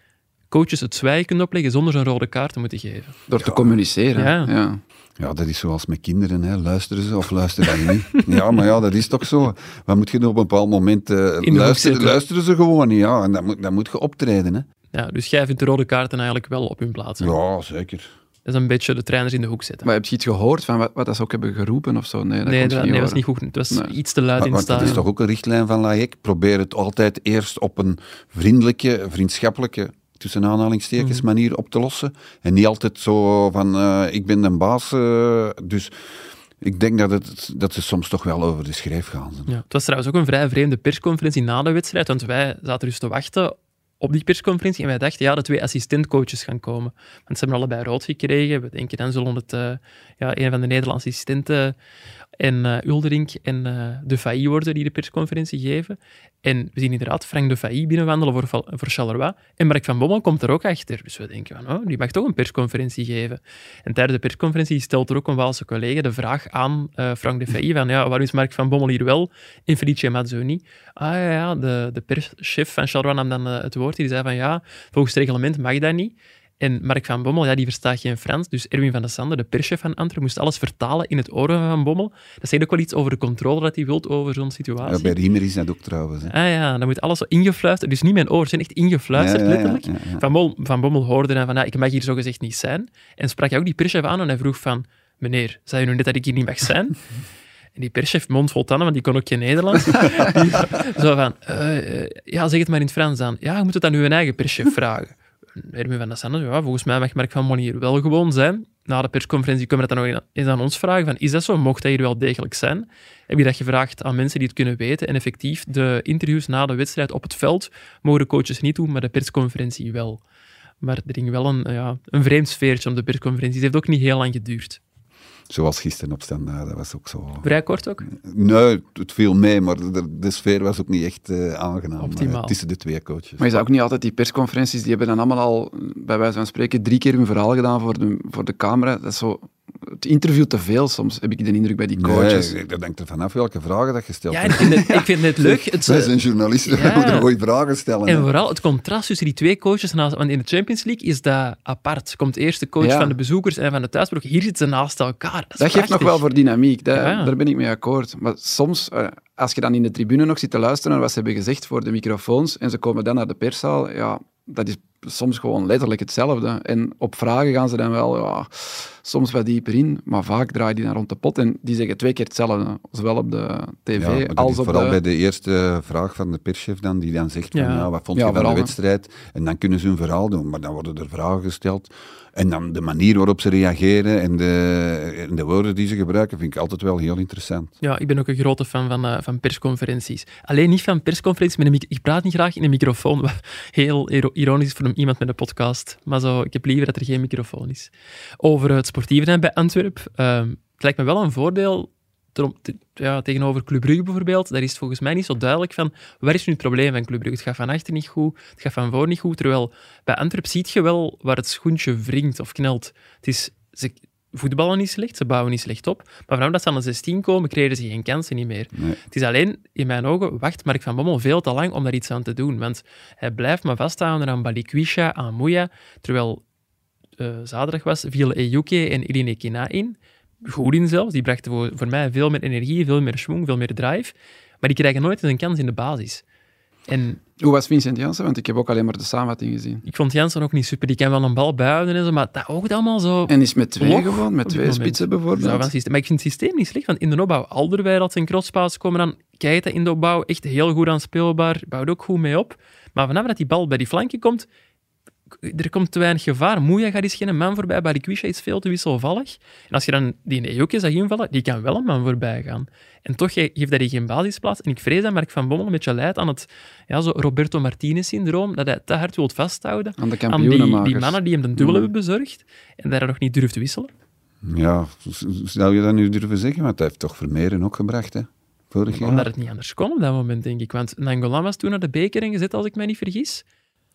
coaches het zwijgen kunt opleggen zonder zo'n rode kaart te moeten geven. Door te communiceren. Ja. Ja. Ja, dat is zoals met kinderen, hè. luisteren ze of luisteren ze niet? Ja, maar ja, dat is toch zo. Wat moet je op een bepaald moment eh, luisteren? Luisteren ze gewoon niet, ja. En dan moet, dan moet je optreden, hè. Ja, dus jij vindt de rode kaarten eigenlijk wel op hun plaats. hè? Ja, zeker. Dat is een beetje de trainers in de hoek zetten. Maar heb je iets gehoord van wat, wat dat ze ook hebben geroepen of zo? Nee, dat nee, dat niet nee, was niet goed. Het was Nee. iets te luid Maar, in het want dat is toch ook een richtlijn van Layek? Probeer het altijd eerst op een vriendelijke, vriendschappelijke, tussen aanhalingstekens, Mhm. manier op te lossen. En niet altijd zo van, eh, ik ben de baas. eh, dus ik denk dat, het, dat ze soms toch wel over de schreef gaan. Ja, het was trouwens ook een vrij vreemde persconferentie na de wedstrijd, want wij zaten dus te wachten op die persconferentie en wij dachten, ja, de twee assistentcoaches gaan komen. Want ze hebben allebei rood gekregen. We denken, dan zullen het eh, ja, een van de Nederlandse assistenten en eh Ulderink en eh, De Failly worden die de persconferentie geven. En we zien inderdaad Frank De Failly binnenwandelen voor, voor Charleroi. En Mark van Bommel komt er ook achter. Dus we denken, van, oh, die mag toch een persconferentie geven. En tijdens de persconferentie stelt er ook een Waalse collega de vraag aan Frank De Failly van, ja, waarom is Mark van Bommel hier wel en Felice Mazzo niet? Ah ja, ja de, de perschef van Charleroi nam dan het woord. Die zei van, ja, volgens het reglement mag dat niet. En Mark van Bommel, ja, die verstaat geen Frans. Dus Erwin van der Sande, de perschef van Antwerpen, moest alles vertalen in het oor van Van Bommel. Dat zegt ook wel iets over de controle dat hij wilt over zo'n situatie. Ja, bij Riemer is dat ook trouwens. Hè. Ah ja, dan moet alles zo ingefluisterd. Dus niet mijn oor, zijn echt ingefluisterd, Ja, ja, ja, letterlijk. Van, Bommel, van Bommel hoorde dan van, ja, ik mag hier zogezegd niet zijn. En sprak hij ook die perschef aan en hij vroeg van, meneer, zei je nu net dat ik hier niet mag zijn? En die perschef, mond vol tanden, want die kon ook geen Nederlands. Die zo van, eh, eh, ja, zeg het maar in het Frans dan. Ja, je moet het aan uw eigen perschef vragen. Erwin van der Sande, ja, volgens mij mag Mark van hier wel gewoon zijn. Na de persconferentie kunnen we dat dan nog eens aan ons vragen. Van, is dat zo? Mocht hij hier wel degelijk zijn? Heb je dat gevraagd aan mensen die het kunnen weten? En effectief, de interviews na de wedstrijd op het veld mogen de coaches niet doen, maar de persconferentie wel. Maar er ging wel een, ja, een vreemd sfeertje om de persconferentie. Het heeft ook niet heel lang geduurd. Zoals gisteren op standaard, dat was ook zo. Vrij kort ook. Nee, het viel mee, maar de, de sfeer was ook niet echt eh, aangenaam Optimaal. eh, tussen de twee coaches. Maar is dat ook niet altijd die persconferenties, die hebben dan allemaal al, bij wijze van spreken, drie keer hun verhaal gedaan voor de, voor de camera. Dat is zo, het interview te veel soms, heb ik de indruk bij die coaches. Nee, dat hangt er vanaf welke vragen dat je stelt. Ja, en ik vind het, ik vind het leuk. Het, Wij zijn journalisten, Ja. we moeten goede vragen stellen. En hè. vooral het contrast tussen die twee coaches. naast- Want in de Champions League is dat apart. Komt eerst de coach Ja. van de bezoekers en van de thuisploeg. Hier zitten ze naast elkaar. Dat, geeft nog wel voor dynamiek, dat- Ja. daar ben ik mee akkoord. Maar soms, eh, als je dan in de tribune nog zit te luisteren naar wat ze hebben gezegd voor de microfoons en ze komen dan naar de perszaal, ja, dat is soms gewoon letterlijk hetzelfde. En op vragen gaan ze dan wel ja, soms wat dieper in, maar vaak draaien die dan rond de pot en die zeggen twee keer hetzelfde. Zowel op de tv Ja, maar als op vooral de... bij de eerste vraag van de perschef dan, die dan zegt van, Ja. ja. wat vond Ja, je van de wedstrijd? En dan kunnen ze hun verhaal doen, maar dan worden er vragen gesteld. En dan de manier waarop ze reageren en de, en de woorden die ze gebruiken, vind ik altijd wel heel interessant. Ja, ik ben ook een grote fan van, eh, van persconferenties. Alleen niet van persconferenties met een mic- Ik praat niet graag in een microfoon, heel iro- ironisch is voor iemand met een podcast. Maar zo, ik heb liever dat er geen microfoon is. Over het sportieve bij Antwerp. ehm, het lijkt me wel een voordeel ja, tegenover Club Brugge bijvoorbeeld. Daar is het volgens mij niet zo duidelijk van waar is nu het probleem van Club Brugge. Het gaat van achter niet goed, het gaat van voor niet goed. Terwijl bij Antwerp ziet je wel waar het schoentje wringt of knelt. Het is, voetballen niet slecht, ze bouwen niet slecht op. Maar vanaf dat ze aan de 16 komen, creëren ze geen kansen niet meer. Nee. Het is alleen, in mijn ogen, wacht Mark van Bommel veel te lang om daar iets aan te doen. Want hij blijft maar vasthouden aan Balikwisha, aan Mouya. Terwijl eh, zaterdag was, viel Ejuke en Irine Kina in. Goed in zelfs. Die brachten voor, voor mij veel meer energie, veel meer schwung, veel meer drive. Maar die krijgen nooit eens een kans in de basis. En Hoe was Vincent Janssen? Want ik heb ook alleen maar de samenvatting gezien. ik vond Jansen ook niet super. Die kan wel een bal bijhouden en zo, maar dat oogt allemaal zo... En is met twee gewoon, met twee spitsen bijvoorbeeld. systeem. Maar ik vind het systeem niet slecht, want in de opbouw Alderweireld en crosspaas komen dan Keita in de opbouw echt heel goed aan speelbaar, bouwt ook goed mee op. Maar vanaf dat die bal bij die flanken komt, er komt te weinig gevaar. Moeja gaat eens geen man voorbij, Balikwisha is veel te wisselvallig. En als je dan die Ejoke zag invallen, die kan wel een man voorbij gaan. En toch ge- geeft hij die geen basisplaats. En ik vrees dat Mark van Bommel een beetje leidt aan het ja, zo Roberto Martinez-syndroom, dat hij te hard wil vasthouden Aan de aan die, mannen die hem de dubbel Mm. hebben bezorgd en daar nog niet durft te wisselen. Ja, zou je dat nu durven zeggen? Want hij heeft toch Vermeeren ook gebracht, hè? Vorig jaar. Omdat het niet anders kon op dat moment, denk ik. Want Nangolan was toen naar de beker ingezet, als ik mij niet vergis.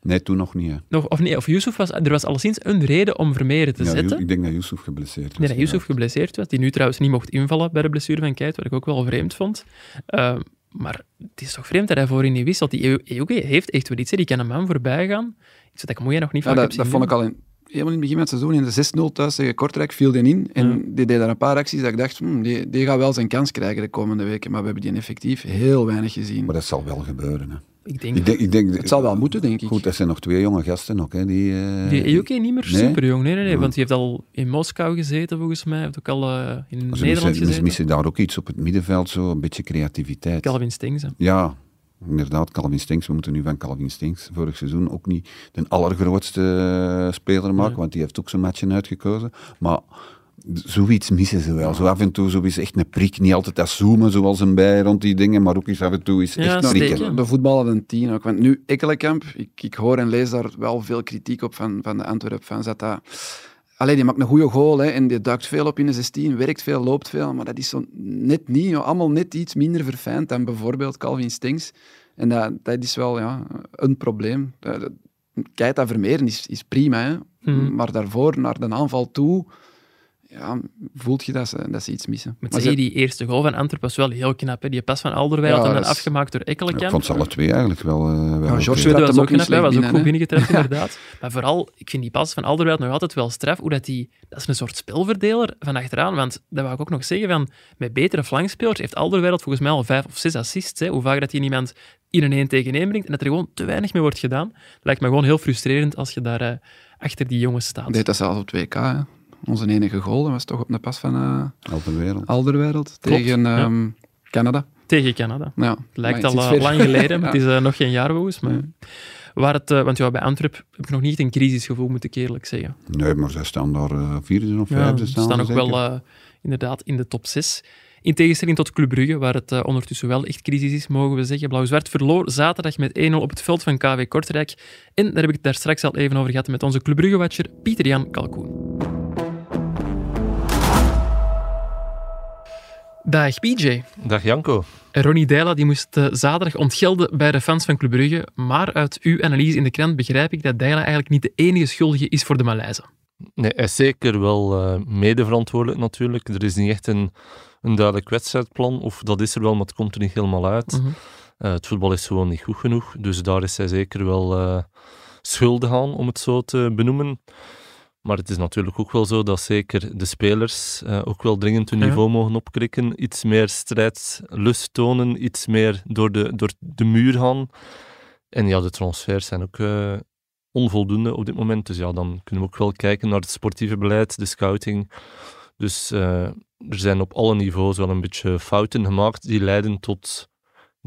Nee, toen nog niet, hè. Nog, of nee, of Yusuf was... Er was alleszins een reden om Vermeeren te Ja, zetten. Ik denk dat Yusuf geblesseerd was. Nee, dat Yusuf ja. geblesseerd was, die nu trouwens niet mocht invallen bij de blessure van Kuyt, wat ik ook wel vreemd vond. Uh, maar het is toch vreemd dat hij voorin niet wisselt. Die Eeuge heeft echt wel iets, hè. die kan een man voorbij gaan. Iets wat ik Moeja nog niet Ja, vaak dat heb zien dat vond ik al in, helemaal in het begin van het seizoen. In de 6-0 thuis tegen Kortrijk viel die in. En Ja. die deed daar een paar acties dat ik dacht, hmm, die, die gaat wel zijn kans krijgen de komende weken. Maar we hebben die effectief heel weinig gezien. Maar dat zal wel gebeuren, hè. Ik denk, Ik denk, ik denk, Het zal wel moeten, denk ik. Goed, dat zijn nog twee jonge gasten ook, hè. Die, eh, die Eeuge niet meer Nee? super jong, nee, nee, nee, Ja. want die heeft al in Moskou gezeten, volgens mij. Hij heeft ook al eh, in Ze Nederland missen, gezeten. ze missen daar ook iets op het middenveld, zo een beetje creativiteit. Calvin Stengs, hè. Ja, inderdaad, Calvin Stinks. We moeten nu van Calvin Stinks vorig seizoen ook niet de allergrootste eh, speler maken, want die heeft ook zijn matchen uitgekozen. Maar zoiets missen ze wel. Zo af en toe zo is echt een prik. Niet altijd dat zoomen zoals een bij rond die dingen, maar ook eens af en toe is Ja, echt prikken. zeker. De voetballer een tien ook. Want nu, Ekkelenkamp, ik, ik hoor en lees daar wel veel kritiek op van, van de Antwerp-fans. Dat dat... Allee, die maakt een goede goal hè, en die duikt veel op in de 16, werkt veel, loopt veel, maar dat is zo net niet, joh, allemaal net iets minder verfijnd dan bijvoorbeeld Calvin Stengs. En dat, dat is wel ja, een probleem. Dat- dat- Keita Vermeeren is, is prima, hè, Mhm. maar daarvoor, naar de aanval toe, ja, voelt je dat ze, dat ze iets missen. Met Maar die eerste goal van Antwerpen was wel heel knap. Hè? Die pas van Alderweireld Ja, en dan is- afgemaakt door Ik Ekkelenkamp. vond ze alle twee eigenlijk wel... eh, wel Ja. George trapt was ook knap, hè, slecht was ook goed binnengetrapt, inderdaad. Maar vooral, ik vind die pas van Alderweireld nog altijd wel straf, hoe dat die... Dat is een soort spelverdeler van achteraan, want dat wou ik ook nog zeggen, van, met betere flankspelers heeft Alderweireld volgens mij al vijf of zes assists. Hè, hoe vaak dat hij iemand in een 1 tegen 1 brengt en dat er gewoon te weinig mee wordt gedaan. lijkt me gewoon heel frustrerend als je daar eh, achter die jongens staat. deed dat zelfs op 2K. Hè. Onze enige goal dat was toch op een pas van eh, Al de wereld. Alderwereld tegen ja. ehm, Canada. Tegen Canada. Ja, Het lijkt al eh, lang geleden, maar Ja. het is eh, nog geen jaar volgens mij. Waar het, eh, want ja, bij Antwerp heb ik nog niet een crisisgevoel, moet ik eerlijk zeggen. Nee, maar zij staan daar eh, vierde of Ja, vijfde. ze staan ook ze wel eh, inderdaad in de top 6. In tegenstelling tot Club Brugge, waar het ondertussen wel echt crisis is, mogen we zeggen. Blauw-Zwart verloor zaterdag met 1-0 op het veld van KW Kortrijk. En daar heb ik het daar straks al even over gehad met onze Club Brugge-watcher Pieter-Jan Kalkoen. Dag PJ. Dag Janko. Ronnie Deila die moest eh, zaterdag ontgelden bij de fans van Club Brugge. Maar uit uw analyse in de krant begrijp ik dat Deila eigenlijk niet de enige schuldige is voor de malaise. Nee, hij is zeker wel eh medeverantwoordelijk natuurlijk. Er is niet echt een, een duidelijk wedstrijdplan, of dat is er wel, maar het komt er niet helemaal uit. Mhm. Eh, het voetbal is gewoon niet goed genoeg, dus daar is hij zeker wel schuldig aan, om het zo te benoemen. Maar het is natuurlijk ook wel zo dat zeker de spelers eh, ook wel dringend hun niveau mogen opkrikken, iets meer strijdlust tonen, iets meer door de, door de muur gaan. En ja, de transfers zijn ook eh, onvoldoende op dit moment. Dus ja, dan kunnen we ook wel kijken naar het sportieve beleid, de scouting. Dus eh, er zijn op alle niveaus wel een beetje fouten gemaakt die leiden tot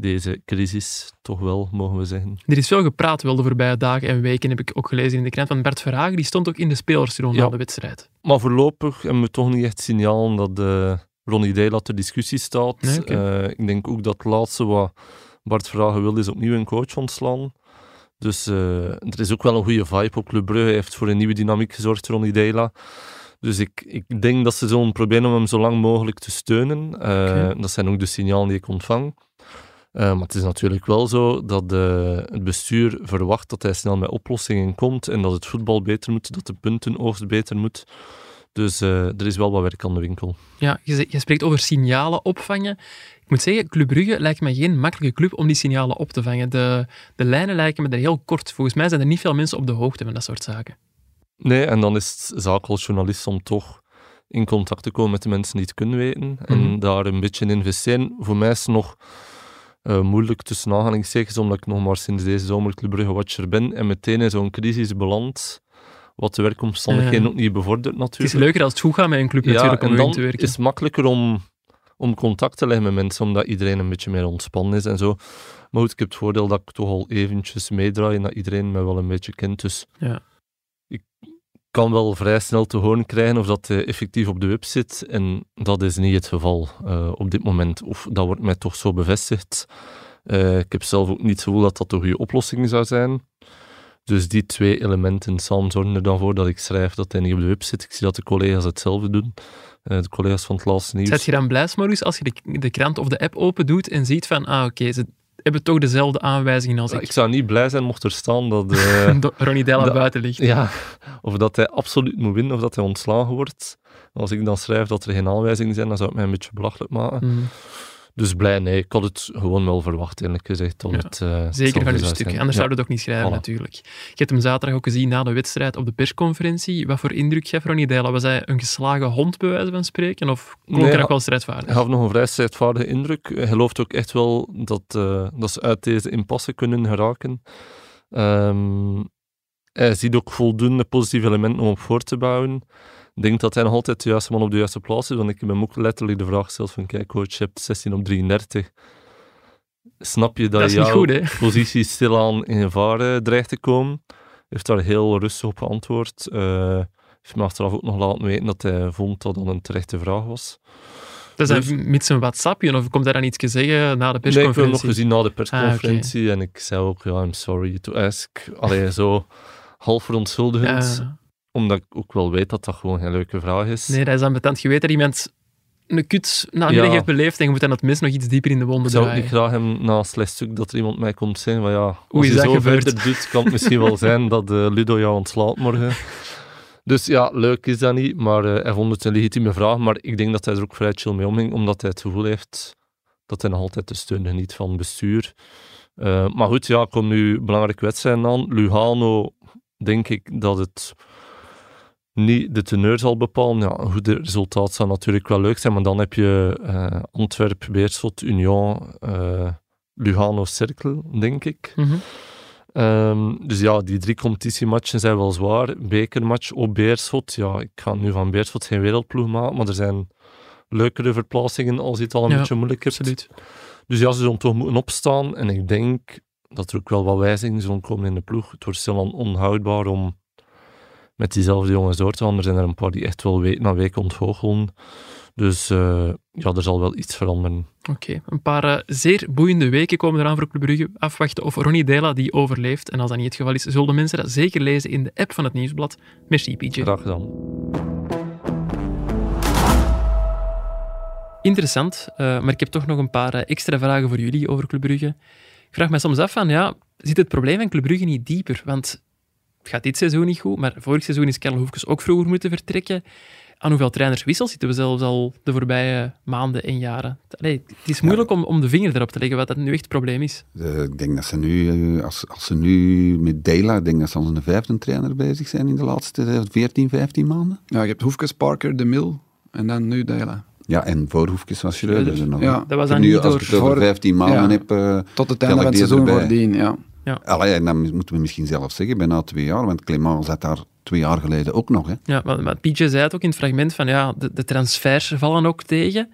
deze crisis, toch wel, mogen we zeggen. Er is veel gepraat wel de voorbije dagen en weken, heb ik ook gelezen in de krant. Van Bert Verhagen, die stond ook in de spelersronde Ja. na de wedstrijd. Maar voorlopig hebben we toch niet echt signaal dat eh Ronnie Deila ter discussie staat. Nee. Eh, ik denk ook dat het laatste wat Bart Vragen wil, is opnieuw een coach ontslaan. Dus eh, er is ook wel een goede vibe op Club Brugge. Hij heeft voor een nieuwe dynamiek gezorgd, Ronnie Deila. Dus ik, ik denk dat ze zullen proberen om hem zo lang mogelijk te steunen. Oké. Dat zijn ook de signalen die ik ontvang. Eh, maar het is natuurlijk wel zo dat de, het bestuur verwacht dat hij snel met oplossingen komt en dat het voetbal beter moet, dat de puntenoogst beter moet. Dus eh, er is wel wat werk aan de winkel. Ja, je, je spreekt over signalen opvangen. Ik moet zeggen, Club Brugge lijkt me geen makkelijke club om die signalen op te vangen. De, de lijnen lijken me er heel kort. Volgens mij zijn er niet veel mensen op de hoogte van dat soort zaken. Nee, en dan is het zaak als journalist om toch in contact te komen met de mensen die het kunnen weten en Mhm. daar een beetje in investeren. Voor mij is het nog eh, moeilijk tussen aanhalingstekens, omdat ik nog maar sinds deze zomer Club Brugge watcher ben en meteen in zo'n crisis beland, wat de werkomstandigheden Ja. ook niet bevordert Het is natuurlijk. leuker als het goed gaat met een club natuurlijk om en dan te werken. is het makkelijker om, om contact te leggen met mensen, omdat iedereen een beetje meer ontspannen is en zo. Maar goed, ik heb het voordeel dat ik toch al eventjes meedraai en dat iedereen mij wel een beetje kent. Dus Ja. Kan wel vrij snel te horen krijgen of dat hij effectief op de web zit. En dat is niet het geval eh, op dit moment. Of dat wordt mij toch zo bevestigd. Eh, ik heb zelf ook niet het gevoel dat dat de goede oplossing zou zijn. Dus die twee elementen samen zorgen er dan voor dat ik schrijf dat hij niet op de web zit. Ik zie dat de collega's hetzelfde doen. Eh, de collega's van het laatste nieuws. Zet je dan blij, Maurice, als je de, de krant of de app open doet en ziet van, ah oké, ze hebben toch dezelfde aanwijzingen als ik. ik zou niet blij zijn mocht er staan dat... Do- Ronnie Della dat- buiten ligt. ja, of dat hij absoluut moet winnen of dat hij ontslagen wordt. Als ik dan schrijf dat er geen aanwijzingen zijn, dan zou het mij een beetje belachelijk maken. Mm. Dus blij, nee. Ik had het gewoon wel verwacht, eerlijk gezegd. Ja, het, eh, Zeker van uw zou stuk. Anders Ja. zouden we het ook niet schrijven, Voilà. natuurlijk. Je hebt hem zaterdag ook gezien na de wedstrijd op de persconferentie. Wat voor indruk gaf Ronnie Dela? Was hij een geslagen hond, bij wijze van spreken? Of klonk Nee, ja. wel strijdvaardig? Hij gaf nog een vrij strijdvaardige indruk. Hij gelooft ook echt wel dat, eh, dat ze uit deze impasse kunnen geraken. Ehm, hij ziet ook voldoende positieve elementen om op voor te bouwen. Ik denk dat hij nog altijd de juiste man op de juiste plaats is, want ik heb hem ook letterlijk de vraag gesteld van kijk coach, je hebt 16 op 33. Snap je dat, Dat jouw goed, positie stilaan in gevaar eh, dreigt te komen? heeft daar heel rustig op geantwoord. Eh heeft me achteraf ook nog laten weten dat hij vond dat dat een terechte vraag was. Dat is Dus- hij met zijn WhatsAppje, of komt hij dan iets zeggen na de Nee, ik heb hem nog persconferentie? gezien na de persconferentie en ik zei ook, ja, I'm sorry to ask. Allee, zo half verontschuldigend, Ja. Omdat ik ook wel weet dat dat gewoon geen leuke vraag is. nee, dat is ambetant. Je weet dat iemand een kut namiddag Ja. heeft beleefd en je moet dan het mes nog iets dieper in de wonden ik zou ook draaien. niet graag hem na een slecht stuk dat er iemand mij komt zeggen van ja, als Hoe is je dat zo gebeurd? verder doet, kan het misschien wel zijn dat eh, Ludo jou ontslaat morgen. Dus ja, leuk is dat niet, maar eh, hij vond het een legitieme vraag. Maar ik denk dat hij er ook vrij chill mee omging, omdat hij het gevoel heeft dat hij nog altijd de steun geniet van bestuur. Eh, maar goed, ja, komen nu belangrijke wedstrijden aan. Lugano, denk ik dat het niet de teneur zal bepalen. Ja, een goed resultaat zou natuurlijk wel leuk zijn, maar dan heb je eh Antwerp, Beerschot, Union, eh, Lugano, Cercle, denk ik. Mhm. Ehm, dus ja, die drie competitiematchen zijn wel zwaar. Bekermatch op Beerschot. Ja, ik ga nu van Beerschot geen wereldploeg maken, maar er zijn leukere verplaatsingen als het al een Ja, beetje moeilijker. Absoluut. Dus ja, ze zullen toch moeten opstaan. En ik denk dat er ook wel wat wijzigingen zullen komen in de ploeg. Het wordt stilaan onhoudbaar om met diezelfde jongens door te gaan. Er zijn er een paar die echt wel week na week ontgoochelen. Dus eh, ja, er zal wel iets veranderen. Oké, een paar eh, zeer boeiende weken komen eraan voor Club Brugge. Afwachten of Ronnie Dela die overleeft. En als dat niet het geval is, zullen mensen dat zeker lezen in de app van het Nieuwsblad. Merci, PJ. Graag gedaan. Interessant, eh, maar ik heb toch nog een paar extra vragen voor jullie over Club Brugge. Ik vraag me soms af van, ja, zit het probleem van Club Brugge niet dieper? Want het gaat dit seizoen niet goed, maar vorig seizoen is Karel Hoefkes ook vroeger moeten vertrekken. Aan hoeveel trainerswissels zitten we zelfs al de voorbije maanden en jaren? Allee, het is moeilijk om, om de vinger erop te leggen wat dat nu echt het probleem is. Eh, ik denk dat ze nu, eh, als, als ze nu met Dela, ik denk dat ze al een vijfde trainer bezig zijn in de laatste eh, 14, 15 maanden. Ja, je hebt Hoefkes, Parker, De Mil en dan nu Dela. Ja, en voor Hoefkes was Schreuder er nog. Ja, dat was dan nu, niet als door- ik het over voor- 15 maanden ja. heb, eh, Tot het einde van het seizoen voordien, ja. Ja. Allee, en dan moeten we misschien zelf zeggen, bijna twee jaar, want Clément zat daar twee jaar geleden ook nog. Hè. Ja, maar, maar Pietje zei het ook in het fragment van ja, de, de transfers vallen ook tegen.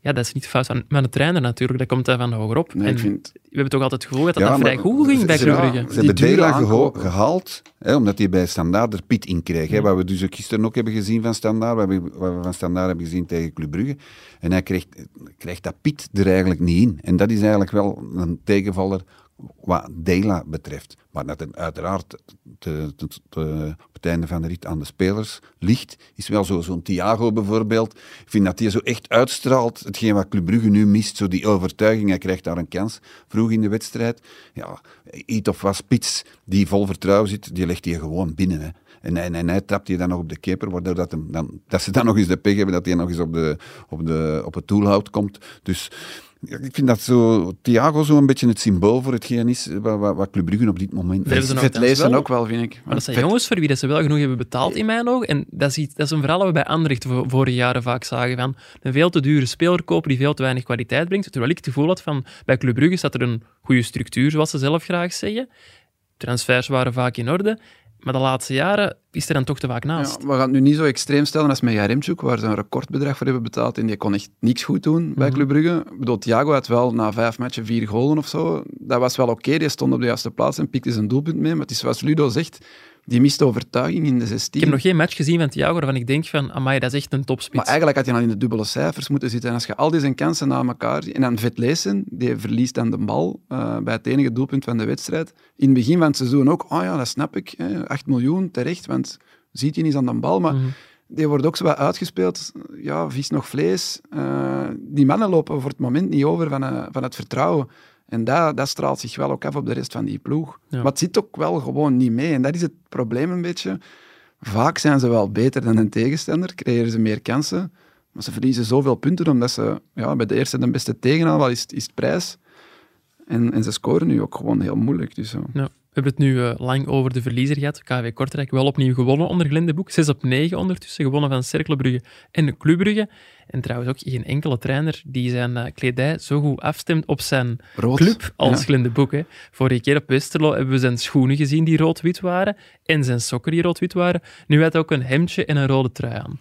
Ja, dat is niet fout van met de trainer natuurlijk, dat komt daar van hogerop. Nee, en vind- we hebben toch altijd het gevoel dat dat Ja, vrij maar goed ging bij ze- Club. Ze hebben Dela gehaald, hè, omdat hij bij Standaard er Piet in kreeg. Hè, wat we dus ook gisteren ook hebben gezien van Standaard, wat we, wat we van Standaard hebben gezien tegen Club Brugge. En hij krijgt, krijgt dat Piet er eigenlijk niet in. En dat is eigenlijk wel een tegenvaller wat Dela betreft. Maar dat het uiteraard te, te- te- op het einde van de rit aan de spelers ligt, is wel zo- zo'n Thiago bijvoorbeeld. Ik vind dat hij zo echt uitstraalt, hetgeen wat Club Brugge nu mist, zo die overtuiging. Hij krijgt daar een kans vroeg in de wedstrijd. Ja, iets of was spits die vol vertrouwen zit, die legt hij gewoon binnen. Hè. En, en, en hij trapt hij dan nog op de keeper, waardoor dat, hem dan, dat ze dan nog eens de pech hebben dat hij nog eens op, de, op, de, op het toelhout komt. Dus ik vind dat zo, Thiago zo een beetje het symbool voor hetgeen is wat, wat, wat Club Brugge op dit moment is. nog Vet trouwens lezen wel- ook wel, vind ik. Maar dat zijn Vet- jongens voor wie dat ze wel genoeg hebben betaald in mijn ogen. En dat is, iets, dat is een verhaal dat we bij Anderlecht vo- vorige jaren vaak zagen. Van een veel te dure speler kopen die veel te weinig kwaliteit brengt. Terwijl ik het gevoel had van bij Club Brugge staat er een goede structuur, zoals ze zelf graag zeggen. Transfers waren vaak in orde. Maar de laatste jaren is er dan toch te vaak naast. Ja, we gaan het nu niet zo extreem stellen als met Jaremchuk, waar ze een recordbedrag voor hebben betaald en die kon echt niks goed doen Mhm. bij Club Brugge. Ik bedoel, Thiago had wel na vijf matchen vier golen of zo. Dat was wel oké, die stond op de juiste plaats en pikte zijn doelpunt mee. Maar het is zoals Ludo zegt, die miste overtuiging in de 16. Ik heb nog geen match gezien van Thiago waarvan ik denk van, amai, dat is echt een topspits. Maar eigenlijk had hij al in de dubbele cijfers moeten zitten. En als je al die zijn kansen na elkaar ziet... En dan Vetleesen, die verliest dan de bal eh, bij het enige doelpunt van de wedstrijd. In het begin van het seizoen ook, oh ja, dat snap ik. Hè, 8 miljoen, terecht, want ziet hij niet aan de bal. Maar Mhm. die wordt ook zo wat uitgespeeld. Ja, vis nog vlees. Eh, die mannen lopen voor het moment niet over van, eh, van het vertrouwen. En dat, dat straalt zich wel ook af op de rest van die ploeg. Ja. Maar het zit ook wel gewoon niet mee. En dat is het probleem een beetje. Vaak zijn ze wel beter dan een tegenstander, creëren ze meer kansen. Maar ze verliezen zoveel punten omdat ze ja, bij de eerste de beste tegenaanval is, is het prijs. En, en ze scoren nu ook gewoon heel moeilijk. Dus. Ja. We hebben het nu eh, lang over de verliezer gehad. KV Kortrijk wel opnieuw gewonnen onder Glendeboek. 6 op 9 ondertussen, gewonnen van Cercle Brugge en Club Brugge. En trouwens ook geen enkele trainer die zijn eh, kledij zo goed afstemt op zijn Rood. club als Ja. Glendeboek. Hè. Vorige keer op Westerlo hebben we zijn schoenen gezien die rood-wit waren en zijn sokken die rood-wit waren. Nu had hij ook een hemdje en een rode trui aan.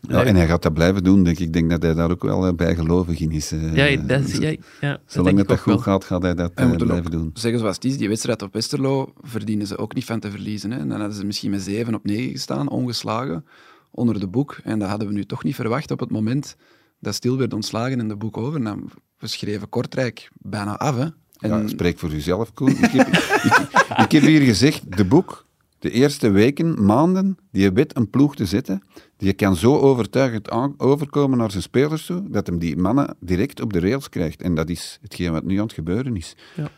Ja, en hij gaat dat blijven doen, denk ik. Ik denk dat hij daar ook wel eh, bijgelovig in is. eh. Ja, dat, ja, ja, Zolang het dat goed wel. gaat, gaat hij dat eh, blijven ook doen. zeggen zoals het is, die wedstrijd op Westerlo verdienen ze ook niet van te verliezen. Hè. En dan hadden ze misschien met 7 op 9 gestaan, ongeslagen, onder de boek. En dat hadden we nu toch niet verwacht op het moment dat Stil werd ontslagen en de boek over. Dan we schreven Kortrijk bijna af. Hè. En Ja, spreek voor uzelf, Koen. Ik heb, ik, ik heb hier gezegd, de boek, de eerste weken, maanden, die weet een ploeg te zetten, die kan zo overtuigend overkomen naar zijn spelers toe, dat hem die mannen direct op de rails krijgt. En dat is hetgeen wat nu aan het gebeuren is. Ja.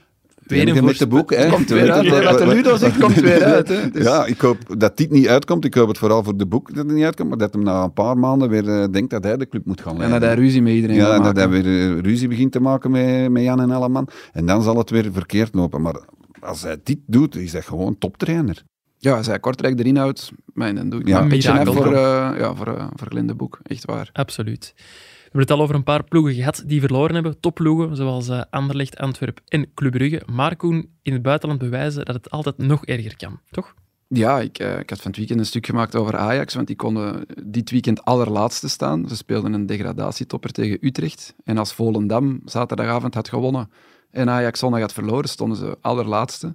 Met de boek, hè. Het komt weer uit. Wat de Ludo zegt, komt weer uit, hè. Dus- Ja, ik hoop dat dit niet uitkomt. Ik hoop het vooral voor de boek dat het niet uitkomt, maar dat hem na een paar maanden weer eh, denkt dat hij de club moet gaan en leiden. dat hij ruzie met iedereen Ja, gaat en dat hij weer eh, ruzie begint te maken met, met Jan en Elleman. En dan zal het weer verkeerd lopen. Maar als hij dit doet, is hij gewoon toptrainer. Ja, hij Kortrijk erin houdt, man, dan doe ik Ja, een beetje af voor, eh ja, voor, eh, voor Glinde Boek. Echt waar. Absoluut. We hebben het al over een paar ploegen gehad die verloren hebben. Topploegen, zoals eh, Anderlecht, Antwerp en Club Brugge. Maar Koen, in het buitenland bewijzen dat het altijd nog erger kan, toch? Ja, ik, ik had van het weekend een stuk gemaakt over Ajax, want die konden dit weekend allerlaatste staan. Ze speelden een degradatietopper tegen Utrecht. En als Volendam zaterdagavond had gewonnen en Ajax zondag had verloren, stonden ze allerlaatste.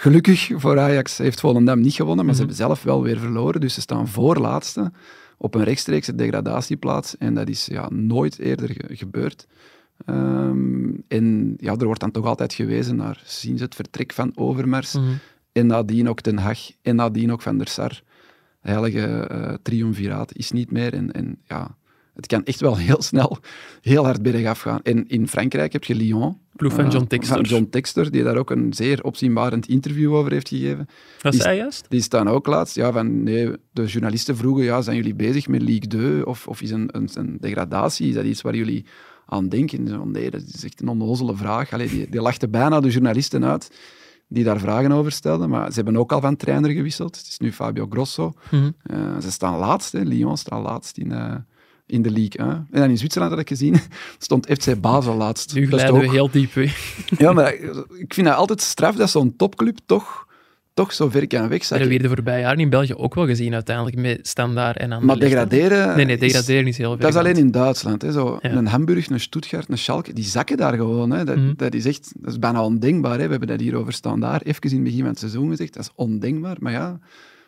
Gelukkig voor Ajax heeft Volendam niet gewonnen, maar ze hebben zelf wel weer verloren. Dus ze staan voorlaatste op een rechtstreekse degradatieplaats. En dat is ja, nooit eerder ge- gebeurd. Ehm, en ja, er wordt dan toch altijd gewezen naar sinds het vertrek van Overmars. En nadien ook Ten Hag. En nadien ook Van der Sar. Heilige eh triumviraat is niet meer. En, en ja, het kan echt wel heel snel heel hard bergaf gaan. En in Frankrijk heb je Lyon. Ploeg van eh, John Textor. Van John Textor, die daar ook een zeer opzienbarend interview over heeft gegeven. Was Die- hij juist? Die staan ook laatst. Ja, van, nee, de journalisten vroegen, ja, zijn jullie bezig met Ligue 2? Of, of is een, een, een degradatie, is dat iets waar jullie aan denken? Zo, nee, dat is echt een onnozele vraag. Allee, die, die lachten bijna de journalisten uit die daar vragen over stelden. Maar ze hebben ook al van trainer gewisseld. Het is nu Fabio Grosso. Mhm. Eh, ze staan laatst, hè. Lyon staat laatst in, eh, in de league. Hè. En dan in Zwitserland had ik gezien, stond FC Basel laatst. Nu Dat is glijden we heel diep weg. Ja, maar ik vind dat altijd straf dat zo'n topclub toch, toch zo ver kan Dat wegzakken. hebben we de voorbije jaren in België ook wel gezien, uiteindelijk, met Standaard en Maar Anderlecht. hè. degraderen... Nee, nee, is- degraderen is heel ver. Dat is alleen in Duitsland. Hè. Zo, Ja. Een Hamburg, een Stuttgart, een Schalke, die zakken daar gewoon. Hè. Dat, Mhm. dat is echt dat is bijna ondenkbaar. Hè. We hebben dat hier over Standaard even in het begin van het seizoen gezegd. Dat is ondenkbaar. Maar ja,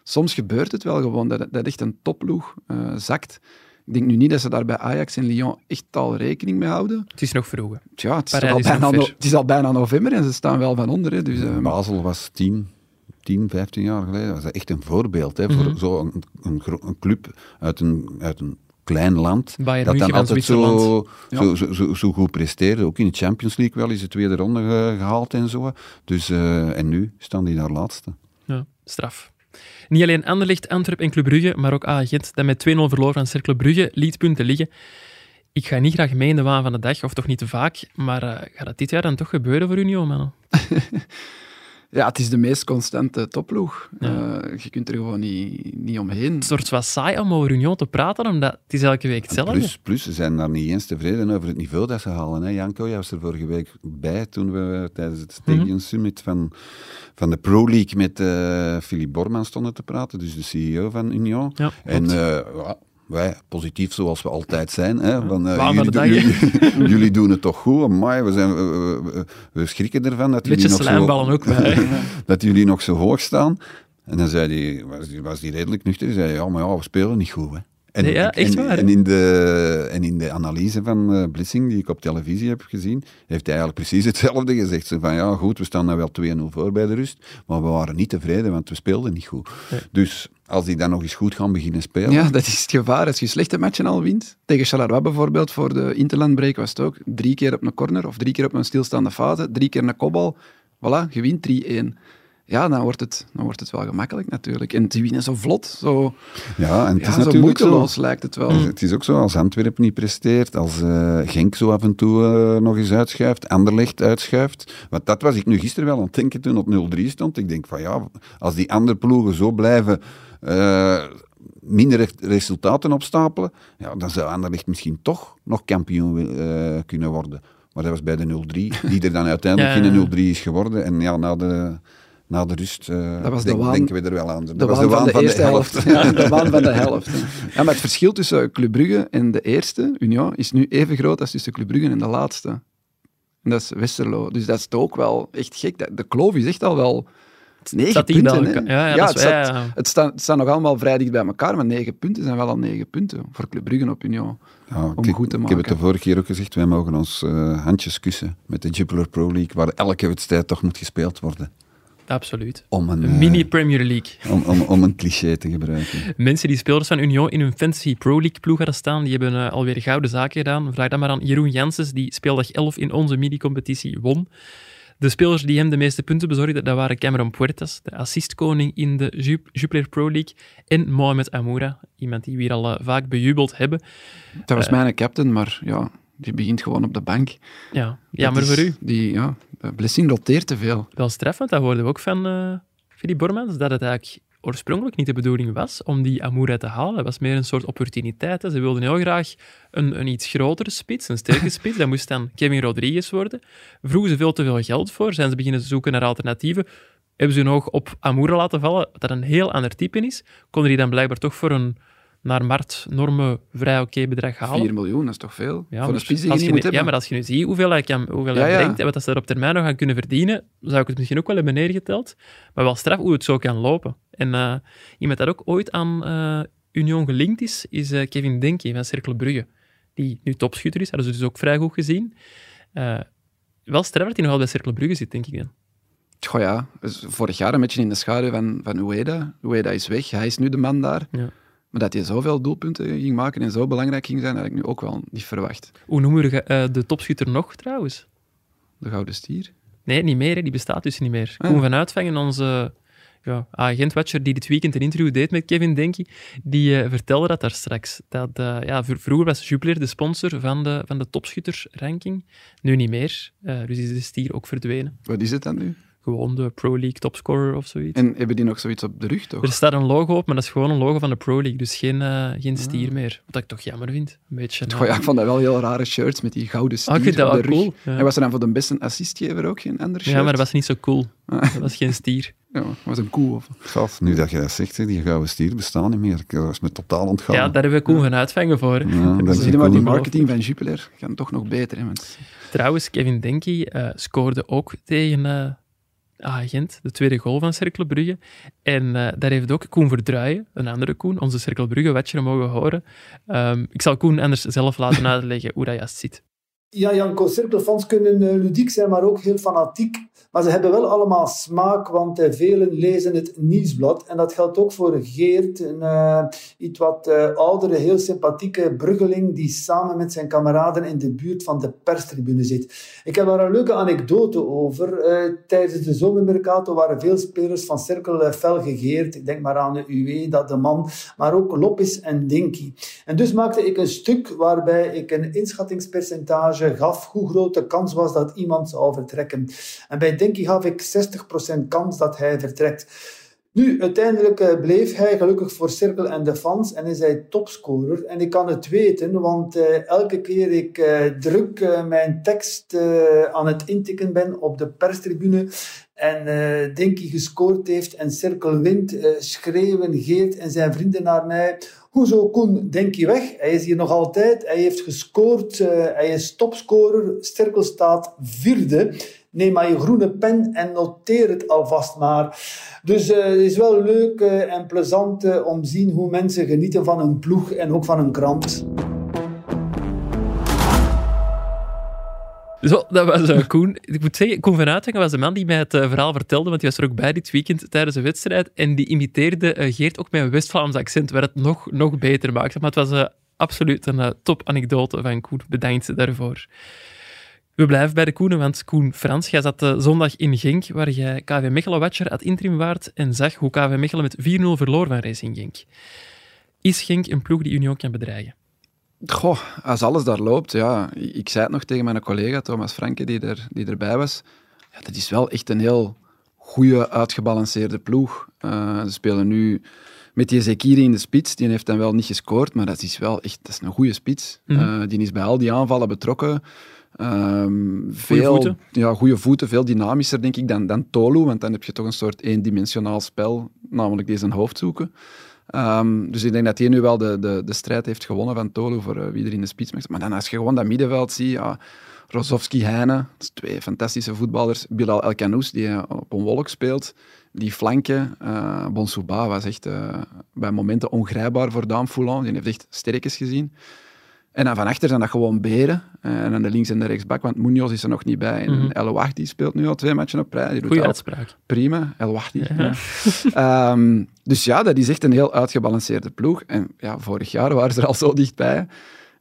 soms gebeurt het wel gewoon dat, dat echt een topploeg eh, zakt. Ik denk nu niet dat ze daar bij Ajax en Lyon echt al rekening mee houden. Het is nog vroeg. Tja, het is, al is bijna, ver. no- het is al bijna november en ze staan wel van onder. Hè. Dus, eh, Basel was 10, 10, 15 jaar geleden. Dat was echt een voorbeeld hè, voor Mhm. zo'n een, een club uit een, uit een klein land. Bayern dat dan altijd zo, zo, zo, zo, zo goed presteerde. Ook in de Champions League wel eens de tweede ronde ge- gehaald en zo. Dus, eh, en nu staan die daar laatste. Ja, straf. Niet alleen Anderlecht, Antwerp en Club Brugge, maar ook Agent, dat met 2-0 verloor van Cercle Brugge, liet punten liggen. Ik ga niet graag mee in de waan van de dag, of toch niet te vaak, maar eh, gaat dat dit jaar dan toch gebeuren voor Union, man? ja, het is de meest constante topploeg. Ja. Eh, je kunt er gewoon niet, niet omheen. Het wordt wat saai om over Union te praten, omdat het is elke week hetzelfde. Plus, plus, ze zijn daar niet eens tevreden over het niveau dat ze halen. Hè. Janko, jij was er vorige week bij toen we tijdens het Mhm. Summit van, van de Pro League met eh Philippe Borman stonden te praten, dus de CEO van Union. Ja, en klopt. Wij, positief zoals we altijd zijn. Hè, van, van jullie, jullie, jullie doen het toch goed, amai, we, zijn, we, we- we schrikken ervan dat jullie, nog slijmballen zo, ook bij. dat jullie nog zo hoog staan. En dan zei die, was, die, was die redelijk nuchter. Die zei, ja, maar ja, we spelen niet goed. Hè. En, Nee, ja, echt en, waar, hè? En in, de, en in de analyse van eh, Blissing, die ik op televisie heb gezien, heeft hij eigenlijk precies hetzelfde gezegd. Zo van, ja, goed, we staan nou wel 2-0 voor bij de rust, maar we waren niet tevreden, want we speelden niet goed. Dus als die dan nog eens goed gaan beginnen spelen... Ja, dat is het gevaar. Als je slechte matchen al wint. Tegen Charleroi bijvoorbeeld, voor de interlandbreak was het ook. Drie keer op een corner of drie keer op een stilstaande fase. Drie keer een kopbal. Voilà, je wint 3-1. Ja, dan wordt, het, dan wordt het wel gemakkelijk natuurlijk. En te winnen zo vlot, zo, Ja, en het ja, is zo natuurlijk zo... moeiteloos lijkt het wel. Dus het is ook zo, als Antwerpen niet presteert, als eh, Genk zo af en toe eh, nog eens uitschuift, Anderlecht uitschuift. Want dat was ik nu gisteren wel aan het denken toen op 0-3 stond. Ik denk van ja, als die andere ploegen zo blijven eh, minder re- resultaten opstapelen, ja, dan zou Anderlecht misschien toch nog kampioen eh, kunnen worden. Maar dat was bij de 0-3, die er dan uiteindelijk Ja, ja, ja. in de 0-3 is geworden. En ja, na de, na de rust eh, Dat was de denk- waan- denken we er wel aan. Dat De was waan van de, eerste helft. Ja, de waan van de helft. Ja, maar het verschil tussen Club Brugge en de eerste, Union, is nu even groot als tussen Club Brugge en de laatste. En dat is Westerlo. Dus dat is toch ook wel echt gek. Dat- De kloof is echt al wel negen punten. elkaar. Ja, ja, dat het, is- staat, ja, ja. Het, staat nog allemaal vrij dicht bij elkaar, maar negen punten zijn wel al negen punten voor Club Brugge op Union. Ja, om ik, goed te ik heb het de maken. vorige keer ook gezegd, wij mogen ons eh, handjes kussen met de Jupiler Pro League, waar elke wedstrijd toch moet gespeeld worden. Absoluut. Om een, Een eh, mini Premier League. om, om, om een cliché te gebruiken. Mensen die spelers van Union in hun Fantasy Pro League ploeg hadden staan, die hebben eh, alweer gouden zaken gedaan. Vraag dat maar aan Jeroen Janssens, die speeldag 11 in onze mini-competitie won. De spelers die hem de meeste punten bezorgden, dat waren Cameron Puertas, de assistkoning in de Ju- Jupiler Pro League, en Mohamed Amoura, iemand die we hier al eh, vaak bejubeld hebben. Dat was Eh. mijn captain, maar ja, die begint gewoon op de bank. Ja, jammer voor u. Die, ja, Blessing roteert te veel. Wel streffend, dat hoorden we ook van eh Philippe Bormans, dat het eigenlijk oorspronkelijk niet de bedoeling was om die Amoura te halen. Dat was meer een soort opportuniteit. hè. Ze wilden heel graag een, een iets grotere spits, een sterke spits. Dat moest dan Kevin Rodriguez worden. Vroegen ze veel te veel geld voor, zijn ze beginnen zoeken naar alternatieven. Hebben ze hun oog op Amoura laten vallen, dat een heel ander type is. Konden die dan blijkbaar toch voor een naar marktnormen vrij oké bedrag halen. 4 miljoen, dat is toch veel? Ja, voor maar een spits die je niet je moet nu- Ja, maar als je nu ziet hoeveel hij, kan, hoeveel Ja, hij brengt en wat dat ze er op termijn nog gaan kunnen verdienen, zou ik het misschien ook wel hebben neergeteld. Maar wel straf hoe het zo kan lopen. En eh, iemand dat ook ooit aan eh, Union gelinkt is, is eh, Kevin Denke van Cercle Brugge. Die nu topschutter is, hadden ze dus ook vrij goed gezien. Wel straf dat hij nog wel bij Cercle Brugge zit, denk ik dan. Goh ja, dus vorig jaar een beetje in de schaduw van, van Ueda. Ueda is weg, hij is nu de man daar. Ja. Maar dat hij zoveel doelpunten ging maken en zo belangrijk ging zijn, had ik nu ook wel niet verwacht. Hoe noemen we eh, de topschutter nog, trouwens? De Gouden Stier. Nee, niet meer. hè. Die bestaat dus niet meer. Ah. Koen van Uitvangen, onze ja, agentwatcher die dit weekend een interview deed met Kevin Denki, die eh, vertelde dat daar straks. Dat, eh, ja, vroeger was Jupiler de sponsor van de, van de topschuttersranking. Nu niet meer. Eh, dus is de stier ook verdwenen. Wat is het dan nu? Gewoon de Pro League topscorer of zoiets. En hebben die nog zoiets op de rug, toch? Er staat een logo op, maar dat is gewoon een logo van de Pro League, dus geen, eh, geen Ah. stier meer. Wat ik toch jammer vind. Een beetje... Goh, ja, ik vond dat wel heel rare shirts met die gouden stier Ah, ik vind dat op de wel rug. cool. Ja. En was er dan voor de beste assistgever ook geen ander shirt? ja, maar dat was niet zo cool. Ah. Dat was geen stier. Ja, was een koe of... Gaaf, nu dat je dat zegt, die gouden stier bestaan niet meer. Dat is me totaal ontgaan. Ja, daar hebben we Koen van uitvangen voor. Ja, dat is maar, die marketing van Jupiler gaat toch nog beter. Hè, want... Trouwens, Kevin Denky eh, scoorde ook tegen eh Agent, de tweede goal van Cercle. En eh, daar heeft ook Koen Verdruijen, een andere Koen, onze Cercle Brugge watcher, mogen horen. Ehm, ik zal Koen anders zelf laten uitleggen hoe dat juist zit. Ja, Janko, cirkelfans kunnen eh, ludiek zijn, maar ook heel fanatiek. Maar ze hebben wel allemaal smaak, want eh, velen lezen het nieuwsblad. En dat geldt ook voor Geert, een eh, iets wat oudere, heel sympathieke bruggeling die samen met zijn kameraden in de buurt van de perstribune zit. Ik heb daar een leuke anekdote over. Tijdens de zomermercato waren veel spelers van Cirkel fel gegeerd. Ik denk maar aan de UE, dat de man, maar ook Lopes en Dinky. En dus maakte ik een stuk waarbij ik een inschattingspercentage gaf hoe groot de kans was dat iemand zou vertrekken. En bij Dinky gaf ik 60% kans dat hij vertrekt. Nu, uiteindelijk eh, bleef hij gelukkig voor Cirkel en de fans en is hij topscorer. En ik kan het weten, want eh, elke keer ik eh, druk mijn tekst aan het intikken ben op de perstribune en Dinky gescoord heeft en Cirkel wint, schreeuwen Geert en zijn vrienden naar mij. Hoezo Koen, Dinky weg? Hij is hier nog altijd, hij heeft gescoord, eh, hij is topscorer, Cirkel staat vierde. Neem maar je groene pen en noteer het alvast maar. Dus eh, het is wel leuk eh, en plezant om te zien hoe mensen genieten van een ploeg en ook van een krant. Zo, dat was eh, Koen. Ik moet zeggen, Koen van was de man die mij het eh, verhaal vertelde, want die was er ook bij dit weekend tijdens de wedstrijd. En die imiteerde eh, Geert ook met een West-Vlaams accent, waar het nog, nog beter maakte. Maar het was absoluut een eh, top-anekdote van Koen. Bedankt daarvoor. We blijven bij de Koenen, want Koen Frans, jij zat zondag in Genk, waar jij KV Mechelen-watcher ad interim waard en zag hoe KV Mechelen met 4-0 verloor van Racing Genk. Is Genk een ploeg die Union kan bedreigen? Goh, als alles daar loopt, ja. Ik zei het nog tegen mijn collega Thomas Franke, die, er, die erbij was. Ja, dat is wel echt een heel goede, uitgebalanceerde ploeg. Eh, ze spelen nu met die Zekiri in de spits. Die heeft dan wel niet gescoord, maar dat is wel echt dat is een goede spits. Mhm. Eh, die is bij al die aanvallen betrokken. Ehm, veel, voeten. Ja, goede voeten. Veel dynamischer, denk ik, dan, dan Tolu. Want dan heb je toch een soort eendimensionaal spel, namelijk deze hoofd zoeken. Ehm, dus ik denk dat hij nu wel de, de, de strijd heeft gewonnen van Tolu voor eh, wie er in de spits mag. Maar dan als je gewoon dat middenveld ziet, ja, Rozovski, Heine, twee fantastische voetballers. Bilal Elkanous, die eh, op een wolk speelt. Die flanken, eh Bonsouba was echt bij momenten ongrijpbaar voor Daan Foulon. Die heeft echt sterkjes gezien. En dan van achter zijn dat gewoon beren. Eh, en dan de links en de rechtsbak, want Munoz is er nog niet bij. En. El Wahdi speelt nu al twee matchen op rij. Goeie uitspraak. prima. El Wahdi. Ja. Ja. Ehm, dus ja, dat is echt een heel uitgebalanceerde ploeg. En ja, vorig jaar waren ze er al zo dichtbij.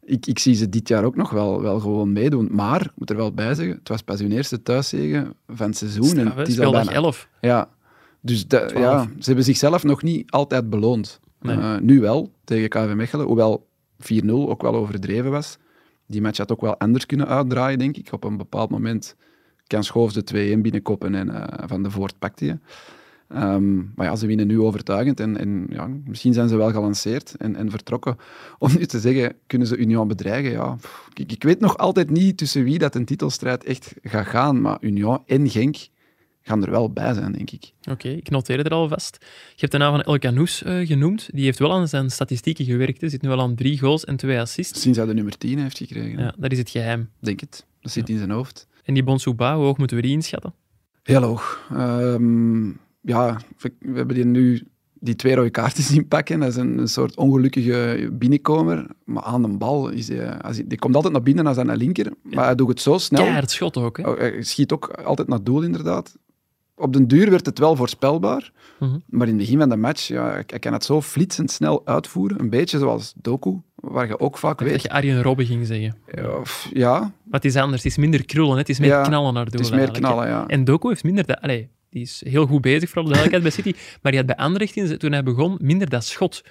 Ik, ik zie ze dit jaar ook nog wel, wel gewoon meedoen. Maar, ik moet er wel bij zeggen, het was pas hun eerste thuiszegen van het seizoen. en Straf, het is al bijna- 11. ja, dus ja, ze hebben zichzelf nog niet altijd beloond. Nee. Eh, nu wel, tegen KV Mechelen, hoewel 4-0 ook wel overdreven was. Die match had ook wel anders kunnen uitdraaien, denk ik. Op een bepaald moment kan Schoofs de 2-1 binnenkoppen en eh, Van de Voort pakte je. Ehm, maar ja, ze winnen nu overtuigend en, en ja, misschien zijn ze wel gelanceerd en, en vertrokken. Om nu te zeggen, kunnen ze Union bedreigen? Ja, ik, ik weet nog altijd niet tussen wie dat een titelstrijd echt gaat gaan, maar Union en Genk gaan er wel bij zijn, denk ik. Oké, ik noteer er al vast. Je hebt de naam van El Canoes eh, genoemd. Die heeft wel aan zijn statistieken gewerkt. Hij zit nu al aan drie goals en twee assists. Sinds hij de nummer 10 heeft gekregen. Ja, dat is het geheim. Denk het. Dat zit in zijn hoofd. En die Bonsouba, hoe hoog moeten we die inschatten? Heel hoog. Ehm, ja, we we hebben die nu die twee rode kaarten zien pakken. Dat is een, een soort ongelukkige binnenkomer. Maar aan de bal is hij, als hij, die komt altijd naar binnen als hij naar linker. Maar hij doet het zo snel. Keihard schot ook, hè? Oh, Hij schiet ook altijd naar doel, inderdaad. Op den duur werd het wel voorspelbaar. Mhm. Maar in het begin van de match, ja, hij kan het zo flitsend snel uitvoeren. Een beetje zoals Doku, waar je ook vaak Ik weet... dat je Arjen Robben ging zeggen. Ja, f- ja, Maar het is anders. Het is minder krullen, het is meer Ja, knallen naar doel. het is meer knallen, ja. En Doku heeft minder dat... Allee, die is heel goed bezig, vooral de duidelijkheid bij City. Maar die had bij Anderlecht, toen hij begon, minder dat schot.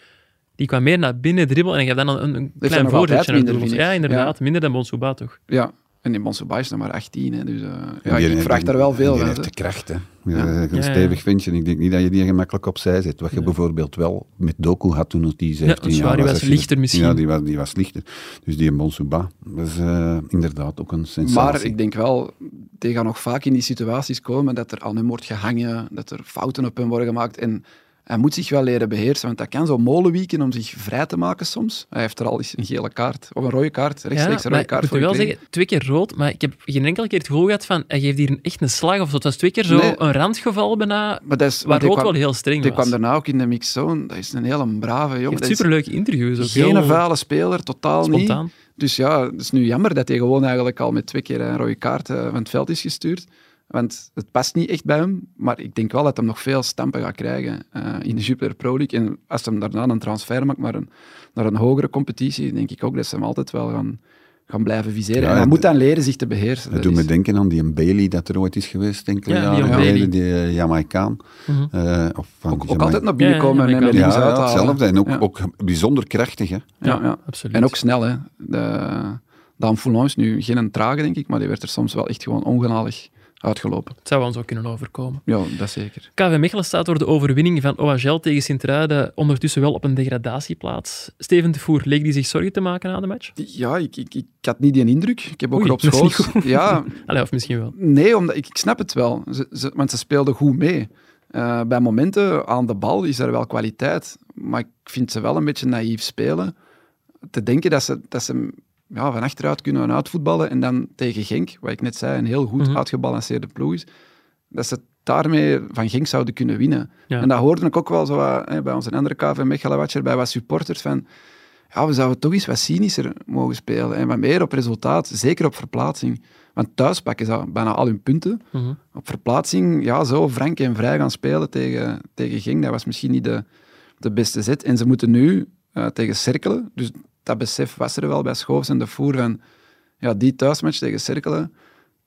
Die kwam meer naar binnen dribbelen en hij gaf dan een, een klein voorzetje ik. Ja, inderdaad. Minder dan Bonsouba, toch? Ja, En die Bonsubai is nog maar 18, hè, dus eh, En ja, die- ik vraag die- daar wel veel Die van. heeft hè. de kracht, hè. Ja. Een Ja, ja. stevig ventje. Ik denk niet dat je die gemakkelijk opzij zet. Wat je bijvoorbeeld wel met Doku had toen die 17 zwaar, jaar die was als je- lichter misschien. Ja, die was, die was lichter. Dus die Bonsuba, dat is eh, inderdaad ook een sensatie. Maar ik denk wel, die gaan nog vaak in die situaties komen dat er aan hem wordt gehangen, dat er fouten op hem worden gemaakt. En hij moet zich wel leren beheersen, want dat kan zo molenwieken om zich vrij te maken soms. Hij heeft er al eens een gele kaart, of een rode kaart, rechtstreeks een rode kaart ik voor moet wel zeggen, twee keer rood, maar ik heb geen enkele keer het gevoel gehad van hij geeft hier een, echt een slag of zo. Het was twee keer zo Nee. een randgeval bijna, Maar dat is, waar rood kwam- wel heel streng Die was. kwam daarna ook in de mixzone. Dat is een hele brave jongen. heeft superleuke interviews. Ook geen heel vuile speler, totaal niet. spontaan. Dus ja, het is nu jammer dat hij gewoon eigenlijk al met twee keer een rode kaart eh, van het veld is gestuurd. Want het past niet echt bij hem. Maar ik denk wel dat hij nog veel stampen gaat krijgen eh, in de Jupiler Pro League. En als hij daarna een transfer maakt naar een, naar een hogere competitie, denk ik ook dat ze hem altijd wel gaan, gaan blijven viseren. Ja, en hij moet dan leren zich te beheersen. Dat doet is- me denken aan die Bailey dat er ooit is geweest, enkele Ja, jaren geleden, die eh, Jamaicaan. Mhm. Eh, of van ook, ook altijd naar binnen komen ja, en met links Ja, uithalen. hetzelfde. En ook, Ja. ook bijzonder krachtig, hè. Ja, ja. absoluut. En ook snel, hè. De, Daan Foulon is nu geen trage, denk ik, maar die werd er soms wel echt gewoon ongenadig uitgelopen. Het zou ons ook kunnen overkomen. Ja, dat zeker. KV Mechelen staat door de overwinning van OHL tegen Sint-Truiden ondertussen wel op een degradatieplaats. Steven de Voer, leek die zich zorgen te maken na de match? Ja, ik, ik, ik had niet die indruk. Ik heb ook Rob niet Schoofs... Ja, Allee, of misschien wel. nee, omdat, ik, ik snap het wel. Ze, ze, want ze speelden goed mee. Eh, bij momenten aan de bal is er wel kwaliteit, maar ik vind ze wel een beetje naïef spelen. Te denken dat ze, dat ze ja, van achteruit kunnen uitvoetballen en dan tegen Genk, wat ik net zei, een heel goed Mhm. uitgebalanceerde ploeg is, dat ze daarmee van Genk zouden kunnen winnen. Ja. En dat hoorde ik ook wel zo wat, hè, bij onze andere KV Mechelen-watcher, bij wat supporters van ja, we zouden toch eens wat cynischer mogen spelen en wat meer op resultaat, zeker op verplaatsing. Want thuis pakken ze bijna al hun punten. Mhm. Op verplaatsing, ja, zo frank en vrij gaan spelen tegen, tegen Genk, dat was misschien niet de, de beste zet. En ze moeten nu eh, tegen Cerkelen, dus dat besef was er wel bij Schoofs en de Voer van ja, die thuismatch tegen Cerkelen,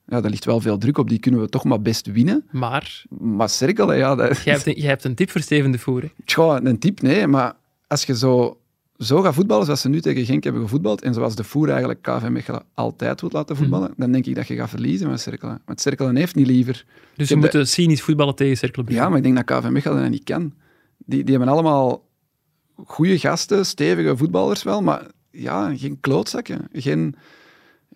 ja, daar ligt wel veel druk op, die kunnen we toch maar best winnen. Maar Maar Cerkelen, ja, dat, jij hebt, een, jij hebt een tip voor Steven de Voer. hè? Tja, een tip, nee, maar als je zo, zo gaat voetballen zoals ze nu tegen Genk hebben gevoetbald, en zoals de Voer eigenlijk KV Mechelen altijd wil laten voetballen, dan denk ik dat je gaat verliezen met Cerkelen. Want Cerkelen heeft niet liever... Dus heb we de- cynisch voetballen tegen Cerkelbrugge. Ja, maar ik denk dat KV Mechelen dat niet kan. Die, die hebben allemaal goede gasten, stevige voetballers wel, maar ja, geen klootzakken. Geen,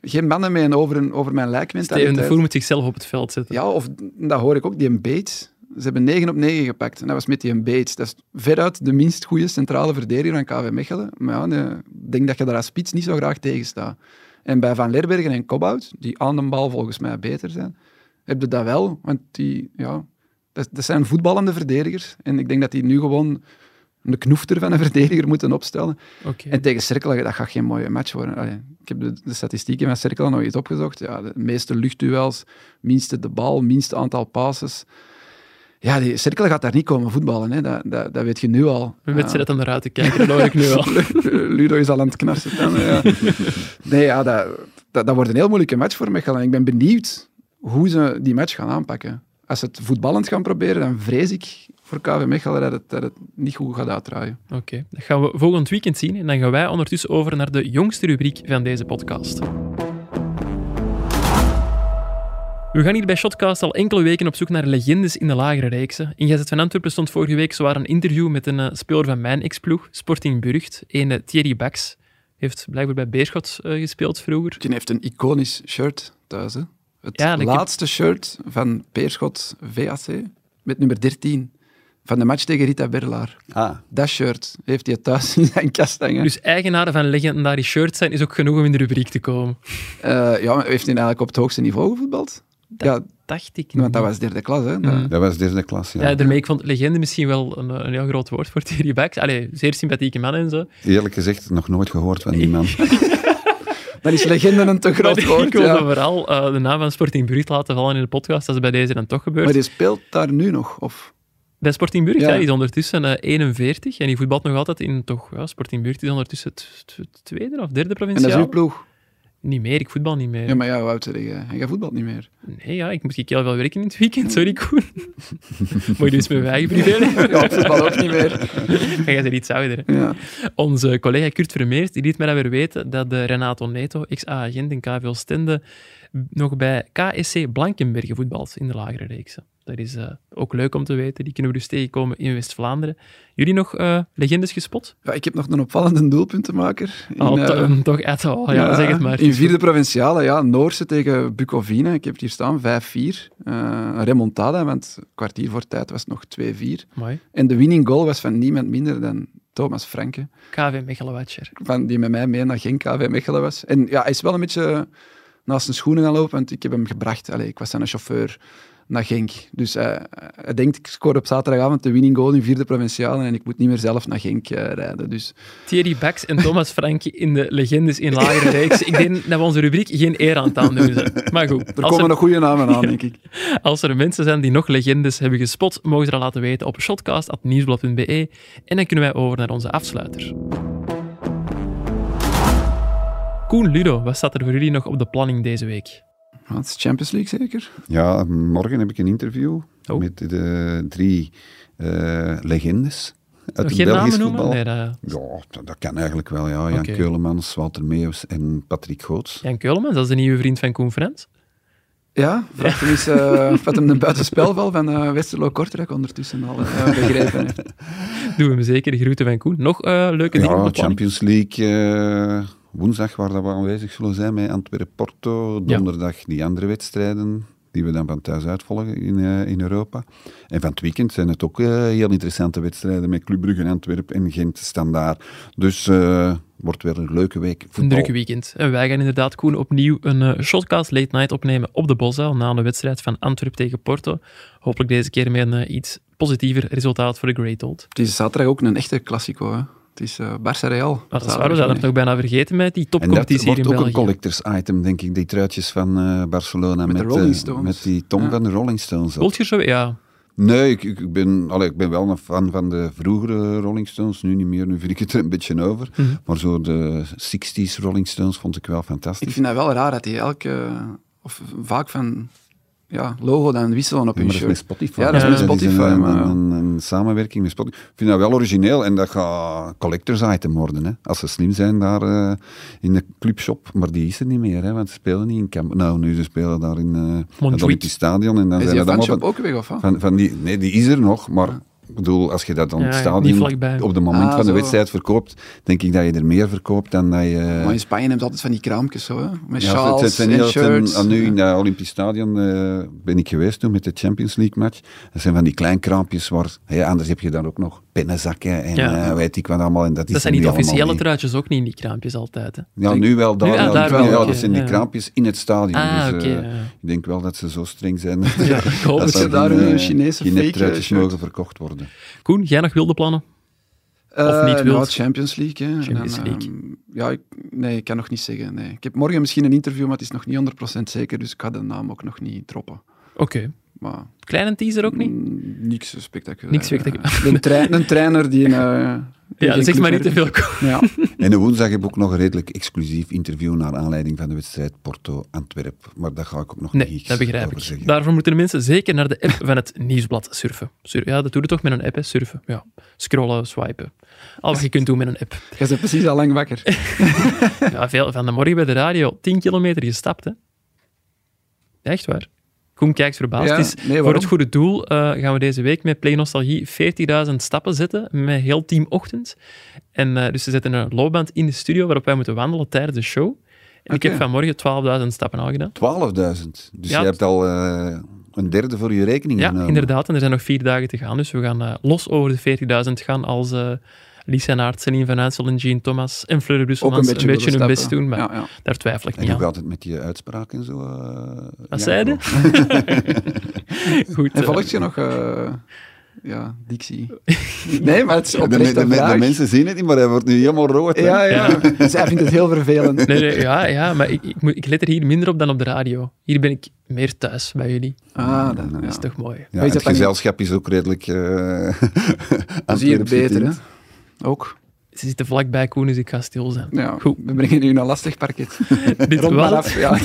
geen mannen met een over, een, over mijn lijk Steven de. Voer moet zichzelf op het veld zetten. Ja, of dat hoor ik ook, die een Bates. Ze hebben 9 op 9 gepakt. En dat was met die een Bates. Dat is veruit de minst goede centrale verdediger van KV Mechelen. Maar ja, ik denk dat je daar als spits niet zo graag tegen staat. En bij Van Lerbergen en Cobbout, die aan de bal volgens mij beter zijn, heb je dat wel. Want die, ja, dat, dat zijn voetballende verdedigers. En ik denk dat die nu gewoon een knoefter van een verdediger moeten opstellen. En tegen Cerkelen, dat gaat geen mooie match worden. Allee, ik heb de, de statistieken van Cerkelen nog eens opgezocht. Ja, de meeste luchtduels, minste de bal, minste aantal passes. Ja, die Cerkelen gaat daar niet komen voetballen. Hè. Dat, dat, dat weet je nu al. Een wedstrijd om naar uit te kijken, dat hoor ik nu al. Ludo is al aan het knarsen. dan, ja. Nee, ja, dat, dat, dat wordt een heel moeilijke match voor Mechelen. Ik ben benieuwd hoe ze die match gaan aanpakken. Als ze het voetballend gaan proberen, dan vrees ik voor KV Mechelen dat het, dat het niet goed gaat uitdraaien. Oké, dat gaan we volgend weekend zien. En dan gaan wij ondertussen over naar de jongste rubriek van deze podcast. We gaan hier bij Shotcast al enkele weken op zoek naar legendes in de lagere reeksen. In Gazet van Antwerpen stond vorige week zwaar een interview met een eh, speler van mijn ex-ploeg, Sporting Burgt, een Thierry Bax. Heeft blijkbaar bij Beerschot eh, gespeeld vroeger. Die heeft een iconisch shirt thuis. Hè? Het Ja, heb- laatste shirt van Peerschot VAC met nummer 13 van de match tegen Rita Berlaar. Ah, Dat shirt heeft hij thuis in zijn kast hangen. Dus eigenaar van legendarische shirts zijn is ook genoeg om in de rubriek te komen. Eh, ja, maar heeft hij eigenlijk op het hoogste niveau gevoetbald? ja, Dacht ik want dat niet. was derde klas. Hè? Mm. dat was derde klas, ja. Ja, daarmee, ik vond legende misschien wel een, een heel groot woord voor Thierry Bax. Allee, zeer sympathieke man en zo. Eerlijk gezegd, nog nooit gehoord van die man. Dan is legende een te groot Maar woord. ik wil ja. vooral eh, de naam van Sporting Brugge laten vallen in de podcast. Dat is bij deze dan toch gebeurd. Maar die speelt daar nu nog? Of? Bij Sporting Brugge, Ja. ja. die is ondertussen eh, 41 en die voetbalt nog altijd in toch, ja, Sporting Brugge is ondertussen het, tweede of derde En dat is uw ploeg? niet meer. Ik voetbal niet meer. Ja, maar ja, hoe oud je? Jij voetbalt niet meer. Nee, ja, ik moet heel veel werken in het weekend. Sorry, Koen. Moet je dus met mijn eigen privé Ja, voetbal ook niet meer. En jij bent iets ouder. Ja. Onze collega Kurt Vermeers die liet mij dan weer weten dat de Renato Neto, ex-agent in KV Oostende, nog bij KSC Blankenberge voetbalt in de lagere reeksen. Dat is eh, ook leuk om te weten. Die kunnen we dus tegenkomen in West-Vlaanderen. Jullie nog eh, legendes gespot? Ja, ik heb nog een opvallende doelpuntenmaker. In, Oh, eh, to- toch, echt, oh, ja, zeg het maar. In vierde provinciale, ja, Noorse tegen Bucovine. Ik heb het hier staan, 5-4. Eh, een remontada, want kwartier voor tijd was het nog 2-4. Mooi. En de winning goal was van niemand minder dan Thomas Franke. KV Mechelewatcher. Van, die met mij mee naar Genk KV Mechelen was. En ja, hij is wel een beetje naast zijn schoenen gaan lopen, want ik heb hem gebracht. Allee, ik was zijn chauffeur naar Genk. Dus eh, hij denkt, ik scoor op zaterdagavond de winning goal in vierde provinciale en ik moet niet meer zelf naar Genk eh, rijden. Dus Thierry Bax en Thomas Franke in de legendes in lagere reeks. Ik denk dat we onze rubriek geen eer aan het aandoen zijn. Maar goed, er komen er, nog goede namen aan, denk ik. als er mensen zijn die nog legendes hebben gespot, mogen ze dat laten weten op shotcast.nieuwsblad.be. En dan kunnen wij over naar onze afsluiter. Koen Ludo, wat staat er voor jullie nog op de planning deze week? Wat is Champions League zeker? Ja, morgen heb ik een interview Oh. met de drie eh, legendes uit Nog het geen Belgisch namen noemen? voetbal. Nee, dat... Ja, dat, dat kan eigenlijk wel. Ja. Jan Oké. Keulemans, Walter Meeuws en Patrick Goots. Jan Keulemans, dat is de nieuwe vriend van Koen Frans. Ja, vraag hem eens eh, of het hem een buitenspelval van eh Westerlo Kortrijk ondertussen al eh, begrepen heeft. Doen we hem zeker. Groeten van Koen. Nog eh, leuke dingen op Ja, de planning? Champions League eh, woensdag waar dat we aanwezig zullen zijn met Antwerpen-Porto. Ja. Donderdag die andere wedstrijden die we dan van thuis uitvolgen in, eh, in Europa. En van het weekend zijn het ook eh, heel interessante wedstrijden met Club Brugge, Antwerpen en Gent Standaard. Dus eh wordt weer een leuke week Een voetbal. drukke weekend. En wij gaan inderdaad, Koen, opnieuw een shotcast late night opnemen op de Boszaal na een wedstrijd van Antwerpen tegen Porto. Hopelijk deze keer met een iets positiever resultaat voor de Great Old. Het is zaterdag ook een echte klassico. Hè. Het is eh Barça Real. Maar dat is waar, we zouden het nog bijna vergeten met die En dat topcompetitie hier wordt in ook een België. collectors item, denk ik, die truitjes van eh, Barcelona Met met, de Rolling eh, Stones. met die tong Ja. van de Rolling Stones. Wilt je zo? Ja. Nee, ik, ik, ben, allee, ik ben wel een fan van de vroegere Rolling Stones. Nu niet meer, nu vind ik het er een beetje over. Mhm. Maar zo de 60s Rolling Stones vond ik wel Ik fantastisch. vind dat wel raar dat hij elke, of vaak van ja, logo dan wisselen op Ja, hun maar dat is shirt. met Spotify. Ja, dat is met een- Spotify, een, maar- een, een samenwerking met Spotify. Ik vind dat wel origineel en dat gaat collectors item worden. Hè. Als ze slim zijn daar eh, in de clubshop. Maar die is er niet meer, hè, want ze spelen niet in Camp Nou, nu ze spelen daar in eh het. Olympisch Stadion. En dan Is zijn die fanshop ook weg, of wat? van, van die... Nee, die is er nog, maar... Ik bedoel, als je dat dan Ja, het stadion op het moment Ah, van de zo. wedstrijd verkoopt, denk ik dat je er meer verkoopt dan dat je... Maar in Spanje hebben ze altijd van die kraampjes zo, hè? met Ja, sjaals het zijn en shirts. aan nu in het Olympisch Stadion eh, ben ik geweest toen met de Champions League match. Dat zijn van die klein kraampjes waar, anders heb je dan ook nog pennenzakken en Ja. eh, weet ik wat allemaal. En dat, is Dat zijn niet officiële niet. truitjes, ook niet in die kraampjes altijd. Hè. Ja, nu wel. Daar, Nu, ah, ja, daar wel, ja, dat zijn die kraampjes in het stadion. Ah, dus, eh, ja. Ik denk wel dat ze zo streng zijn. Ja, ik hoop dat het. er daar een Chinese fake, mogen verkocht worden. Koen, jij nog wilde plannen? Eh, Of niet nou, wilt? Champions League. Hè. Champions dan, League. ehm, ja, ik, nee, ik kan nog niet zeggen. Nee. Ik heb morgen misschien een interview, maar het is nog niet 100% zeker, dus ik ga de naam ook nog niet droppen. Oké. Maar Kleine teaser ook niet? niks spectaculair. Niks spectaculair. Eh, Een, een trainer die een... Ja, zeg maar niet te veel. Ja. En de woensdag heb ik ook nog een redelijk exclusief interview naar aanleiding van de wedstrijd Porto-Antwerp. Maar daar ga ik ook nog Nee, niets dat begrijp over ik. zeggen. Daarvoor moeten de mensen zeker naar de app van het nieuwsblad surfen. Sur- ja, dat doe je toch met een app, hè? surfen. Ja. Scrollen, swipen. Al wat je kunt doen met een app. Jij bent precies al lang wakker. Ja, veel, van de morgen bij de radio 10 kilometer gestapt. Hè? Echt waar. Koen kijkt verbaasd. Ja, Het is nee, voor het goede doel eh, gaan we deze week met Play Nostalgie 40.000 stappen zetten met heel Team Ochtend. En, eh, dus ze zetten een loopband in de studio waarop wij moeten wandelen tijdens de show. En ik heb vanmorgen 12.000 stappen al gedaan. 12.000. Dus Ja, je hebt al eh, een derde voor je rekening Ja, genomen. inderdaad. En er zijn nog vier dagen te gaan. Dus we gaan los over de 40.000 gaan als eh Lies en Aert, Celine van Uitsel en Jean Thomas en Fleur Ook Brusselmans een beetje, een beetje hun best doen. Maar Ja, ja. daar twijfel ik En niet ook aan. altijd met je uitspraak en zo. eh, Wat ja, zei je? Goed. En eh, volgt je nog... eh, ja, dictie. Nee, maar het is De, de, mensen zien het niet, maar hij wordt nu helemaal rood. hè. Ja, ja. Zij vindt het heel vervelend. Nee, nee, ja, ja, maar ik, ik, moet, ik let er hier minder op dan op de radio. Hier ben ik meer thuis bij jullie. Ah, dat, ja. is toch mooi. Ja, en je het gezelschap is ook redelijk... eh Dat is hier Antwerps beter, hè? Ook. Ze zitten vlakbij Koen, dus ik ga stil zijn. Ja, Goed. we brengen u een lastig parket. Dit was het. Ja.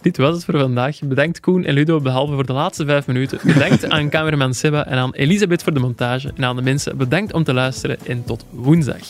Dit was het voor vandaag. Bedankt Koen en Ludo, behalve voor de laatste vijf minuten. Bedankt aan cameraman Seba en aan Elisabeth voor de montage. En aan de mensen bedankt om te luisteren en tot woensdag.